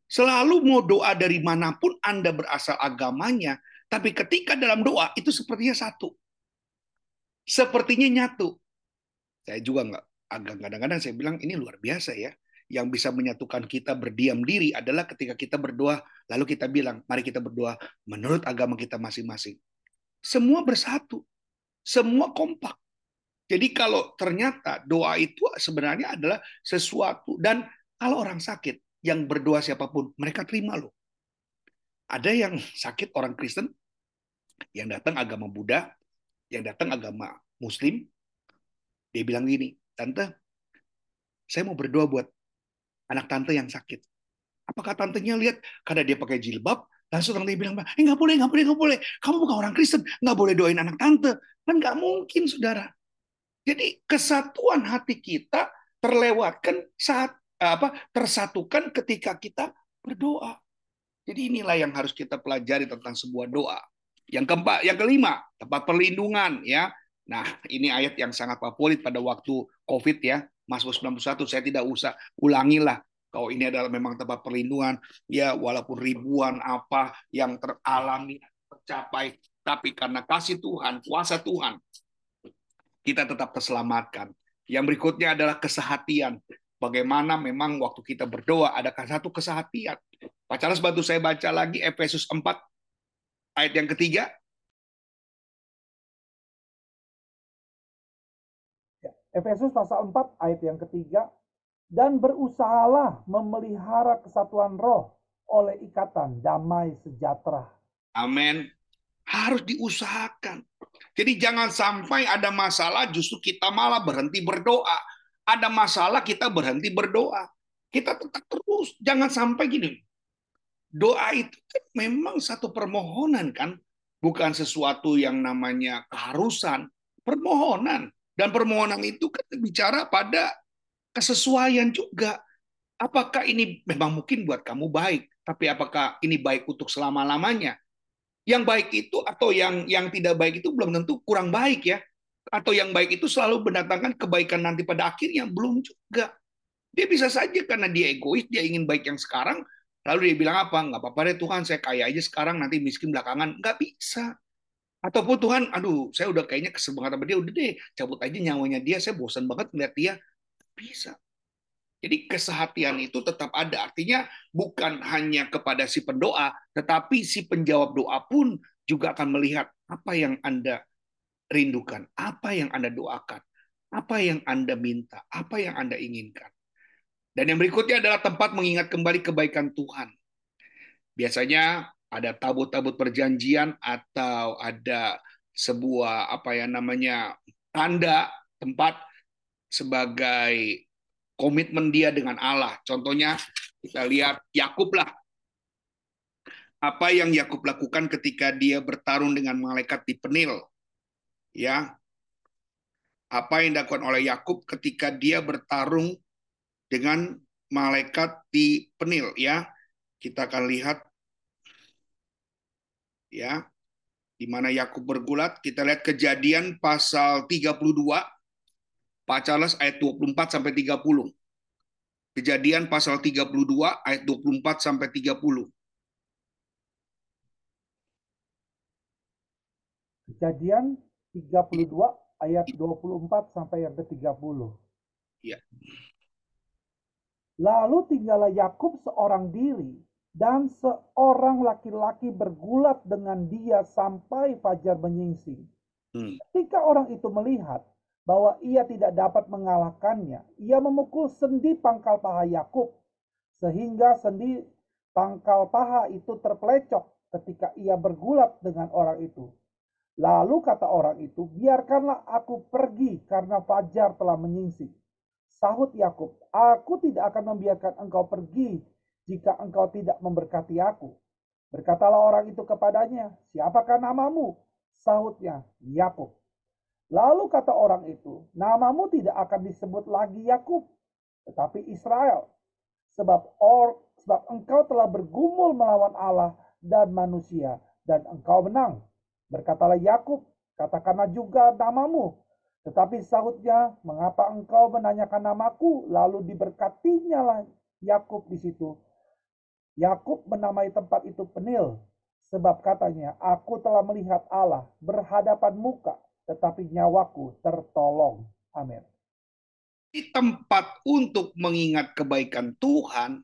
Selalu mau doa dari mana pun Anda berasal agamanya, tapi ketika dalam doa itu sepertinya satu. Sepertinya nyatu. Saya juga nggak, agak kadang-kadang saya bilang ini luar biasa ya. Yang bisa menyatukan kita berdiam diri adalah ketika kita berdoa, lalu kita bilang, mari kita berdoa menurut agama kita masing-masing. Semua bersatu. Semua kompak. Jadi kalau ternyata doa itu sebenarnya adalah sesuatu dan kalau orang sakit yang berdoa siapa pun mereka terima loh. Ada yang sakit orang Kristen, yang datang agama Buddha, yang datang agama Muslim, dia bilang gini, tante, saya mau berdoa buat anak tante yang sakit. Apakah tantenya lihat karena dia pakai jilbab, langsung tante bilang, eh nggak boleh, nggak boleh, nggak boleh. Kamu bukan orang Kristen, nggak boleh doain anak tante. Kan nggak mungkin, saudara. Jadi kesatuan hati kita terlewatkan saat apa tersatukan ketika kita berdoa. Jadi inilah yang harus kita pelajari tentang sebuah doa. Yang keempat, yang kelima, tempat perlindungan ya. Nah, ini ayat yang sangat favorit pada waktu Covid ya. Mazmur 91 saya tidak usah ulangi lah kalau ini adalah memang tempat perlindungan ya walaupun ribuan apa yang teralami tercapai tapi karena kasih Tuhan, kuasa Tuhan kita tetap terselamatkan. Yang berikutnya adalah kesehatian. Bagaimana memang waktu kita berdoa ada satu kesehatian. Pak Charles bantu saya baca lagi Efesus 4 ayat yang ketiga. Efesus pasal 4 ayat yang ketiga. Dan berusahalah memelihara kesatuan roh oleh ikatan damai sejahtera. Amin. Harus diusahakan. Jadi jangan sampai ada masalah justru kita malah berhenti berdoa. Ada masalah kita berhenti berdoa. Kita tetap terus. Jangan sampai gini. Doa itu kan memang satu permohonan kan. Bukan sesuatu yang namanya keharusan. Permohonan. Dan permohonan itu kan bicara pada kesesuaian juga. Apakah ini memang mungkin buat kamu baik, tapi apakah ini baik untuk selama-lamanya? Yang baik itu atau yang yang tidak baik itu belum tentu kurang baik ya. Atau yang baik itu selalu mendatangkan kebaikan nanti pada akhirnya belum juga. Dia bisa saja karena dia egois, dia ingin baik yang sekarang, lalu dia bilang apa? Nggak apa-apa deh Tuhan, saya kaya aja sekarang, nanti miskin belakangan. Nggak bisa. Ataupun Tuhan, aduh, saya udah kayaknya kesel banget sama dia, udah deh, cabut aja nyawanya dia, saya bosan banget melihat dia. Bisa. Jadi kesehatian itu tetap ada. Artinya bukan hanya kepada si pendoa, tetapi si penjawab doa pun juga akan melihat apa yang Anda rindukan, apa yang Anda doakan, apa yang Anda minta, apa yang Anda inginkan. Dan yang berikutnya adalah tempat mengingat kembali kebaikan Tuhan. Biasanya ada tabut-tabut perjanjian atau ada sebuah apa ya namanya tanda tempat sebagai komitmen dia dengan Allah. Contohnya kita lihat Yakub lah. Apa yang Yakub lakukan ketika dia bertarung dengan malaikat di Penil? Ya. Apa yang dilakukan oleh Yakub ketika dia bertarung dengan malaikat di Penil ya. Kita akan lihat ya di mana Yakub bergulat. Kita lihat kejadian pasal 32 Pak Charles ayat 24 sampai 30. Kejadian pasal 32 ayat 24 sampai 30. Kejadian 32 ayat 24 sampai yang ke-30. Iya. Lalu tinggallah Yakub seorang diri dan seorang laki-laki bergulat dengan dia sampai fajar menyingsing. Hmm. Ketika orang itu melihat bahwa ia tidak dapat mengalahkannya. Ia memukul sendi pangkal paha Yakub sehingga sendi pangkal paha itu terpelecok ketika ia bergulat dengan orang itu. Lalu kata orang itu, biarkanlah aku pergi karena fajar telah menyingsing. Sahut Yakub, aku tidak akan membiarkan engkau pergi jika engkau tidak memberkati aku. Berkatalah orang itu kepadanya, siapakah namamu? Sahutnya, Yakub. Lalu kata orang itu, namamu tidak akan disebut lagi Yakub, tetapi Israel. Sebab or, sebab engkau telah bergumul melawan Allah dan manusia dan engkau menang. Berkatalah Yakub, katakanlah juga namamu. Tetapi sahutnya, mengapa engkau menanyakan namaku? Lalu diberkatinya lah Yakub di situ. Yakub menamai tempat itu Penil, sebab katanya, aku telah melihat Allah berhadapan muka tetapi nyawaku tertolong. Amin. Di tempat untuk mengingat kebaikan Tuhan,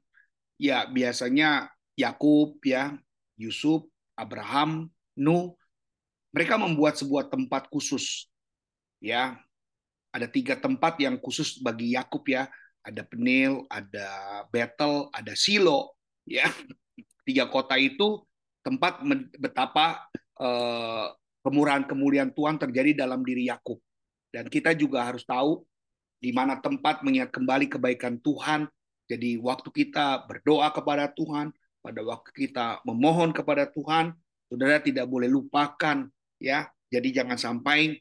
ya biasanya Yakub ya, Yusuf, Abraham, Nuh, mereka membuat sebuah tempat khusus. Ya, ada tiga tempat yang khusus bagi Yakub ya. Ada Penil, ada Betel, ada Silo. Ya, tiga kota itu tempat betapa eh, kemurahan kemuliaan Tuhan terjadi dalam diri Yakub. Dan kita juga harus tahu di mana tempat mengingat kembali kebaikan Tuhan. Jadi waktu kita berdoa kepada Tuhan, pada waktu kita memohon kepada Tuhan, saudara tidak boleh lupakan ya. Jadi jangan sampai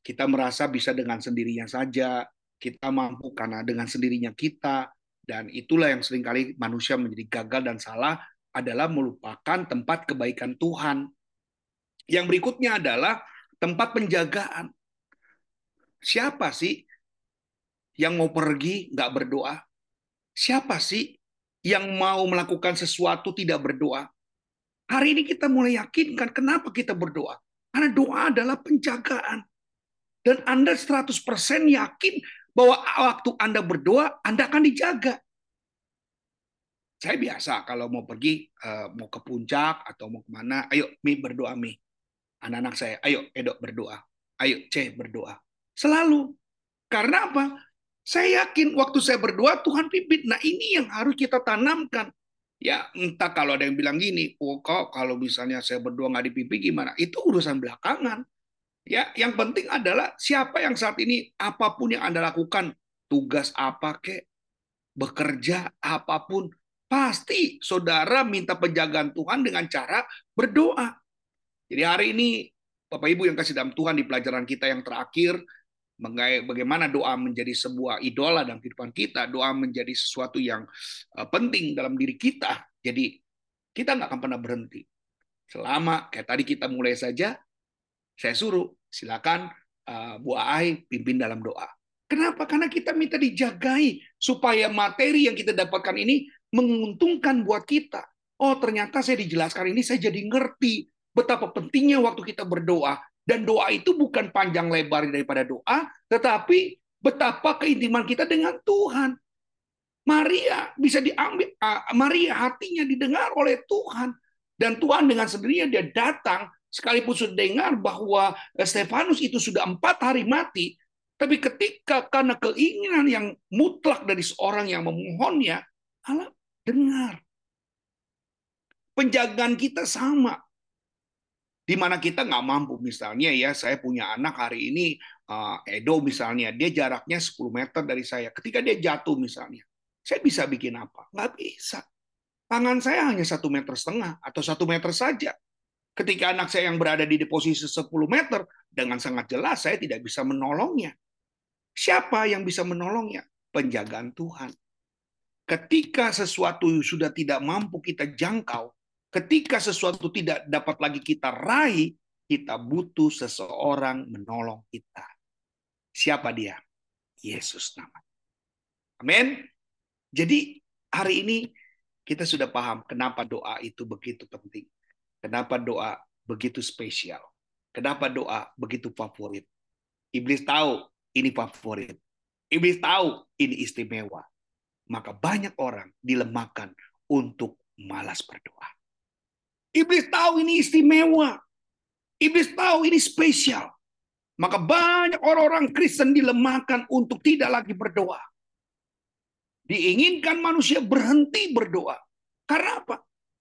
kita merasa bisa dengan sendirinya saja, kita mampu karena dengan sendirinya kita, dan itulah yang sering kali manusia menjadi gagal dan salah adalah melupakan tempat kebaikan Tuhan. Yang berikutnya adalah tempat penjagaan. Siapa sih yang mau pergi nggak berdoa? Siapa sih yang mau melakukan sesuatu tidak berdoa? Hari ini kita mulai yakinkan kenapa kita berdoa. Karena doa adalah penjagaan. Dan Anda 100% yakin bahwa waktu Anda berdoa, Anda akan dijaga. Saya biasa kalau mau pergi, eh, mau ke puncak atau mau ke mana, ayo Mi berdoa Mi. Anak-anak saya, ayo Edok berdoa. Ayo C berdoa. Selalu. Karena apa? Saya yakin waktu saya berdoa Tuhan pimpin. Nah ini yang harus kita tanamkan. Ya entah kalau ada yang bilang gini, oh kok kalau misalnya saya berdoa nggak dipimpin gimana? Itu urusan belakangan. Ya, yang penting adalah siapa yang saat ini apa pun yang Anda lakukan, tugas apa kek, bekerja apa pun, pasti saudara minta penjagaan Tuhan dengan cara berdoa. Jadi hari ini Bapak Ibu yang kasih dalam Tuhan di pelajaran kita yang terakhir, bagaimana doa menjadi sebuah idola dalam kehidupan kita, doa menjadi sesuatu yang eh, penting dalam diri kita. Jadi kita nggak akan pernah berhenti. Selama kayak tadi kita mulai saja, saya suruh silakan uh, Bu Ai pimpin dalam doa. Kenapa? Karena kita minta dijagai supaya materi yang kita dapatkan ini menguntungkan buat kita. Oh, ternyata saya dijelaskan ini saya jadi ngerti betapa pentingnya waktu kita berdoa dan doa itu bukan panjang lebar daripada doa, tetapi betapa keintiman kita dengan Tuhan. Maria bisa diambil, uh, Maria hatinya didengar oleh Tuhan. Dan Tuhan dengan sendirinya dia datang sekalipun sudah dengar bahwa eh, Stefanus itu sudah empat hari mati, tapi ketika karena keinginan yang mutlak dari seorang yang memohonnya, Allah dengar. Penjagaan kita sama. Di mana kita nggak mampu, misalnya ya, saya punya anak hari ini, uh, Edo misalnya, dia jaraknya 10 meter dari saya. Ketika dia jatuh misalnya, saya bisa bikin apa? Nggak bisa. Tangan saya hanya satu meter setengah atau satu meter saja ketika anak saya yang berada di posisi 10 meter, dengan sangat jelas saya tidak bisa menolongnya. Siapa yang bisa menolongnya? Penjagaan Tuhan. Ketika sesuatu sudah tidak mampu kita jangkau, ketika sesuatu tidak dapat lagi kita raih, kita butuh seseorang menolong kita. Siapa dia? Yesus namanya. Amin. Jadi hari ini kita sudah paham kenapa doa itu begitu penting. Kenapa doa begitu spesial? Kenapa doa begitu favorit? Iblis tahu ini favorit. Iblis tahu ini istimewa. Maka banyak orang dilemahkan untuk malas berdoa. Iblis tahu ini istimewa. Iblis tahu ini spesial. Maka banyak orang-orang Kristen dilemahkan untuk tidak lagi berdoa. Diinginkan manusia berhenti berdoa. Karena apa?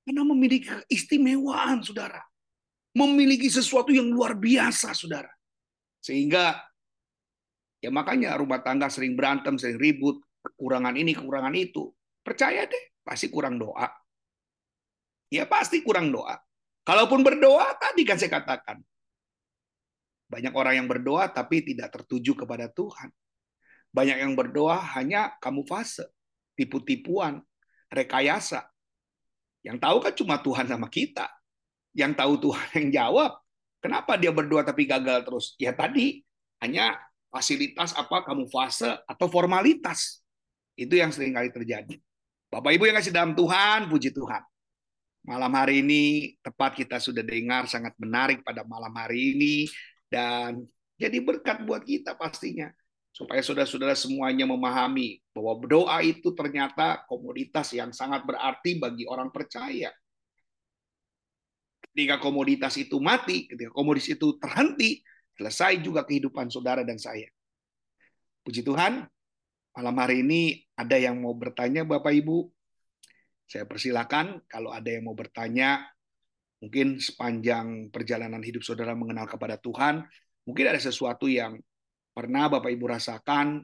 Karena memiliki keistimewaan, saudara. Memiliki sesuatu yang luar biasa, saudara. Sehingga, ya makanya rumah tangga sering berantem, sering ribut, kekurangan ini, kekurangan itu. Percaya deh, pasti kurang doa. Ya pasti kurang doa. Kalaupun berdoa, tadi kan saya katakan. Banyak orang yang berdoa tapi tidak tertuju kepada Tuhan. Banyak yang berdoa hanya kamu fase, tipu-tipuan, rekayasa. Yang tahu kan cuma Tuhan sama kita. Yang tahu Tuhan yang jawab. Kenapa dia berdoa tapi gagal terus? Ya tadi hanya fasilitas apa kamu fase atau formalitas. Itu yang sering kali terjadi. Bapak Ibu yang kasih dalam Tuhan, puji Tuhan. Malam hari ini tepat kita sudah dengar sangat menarik pada malam hari ini dan jadi berkat buat kita pastinya supaya saudara-saudara semuanya memahami bahwa doa itu ternyata komoditas yang sangat berarti bagi orang percaya. Ketika komoditas itu mati, ketika komoditas itu terhenti, selesai juga kehidupan saudara dan saya. Puji Tuhan, malam hari ini ada yang mau bertanya Bapak Ibu. Saya persilakan kalau ada yang mau bertanya, mungkin sepanjang perjalanan hidup saudara mengenal kepada Tuhan, mungkin ada sesuatu yang pernah Bapak Ibu rasakan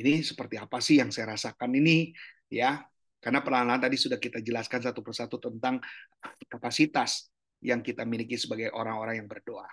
ini seperti apa sih yang saya rasakan ini ya karena perlahan tadi sudah kita jelaskan satu persatu tentang kapasitas yang kita miliki sebagai orang-orang yang berdoa.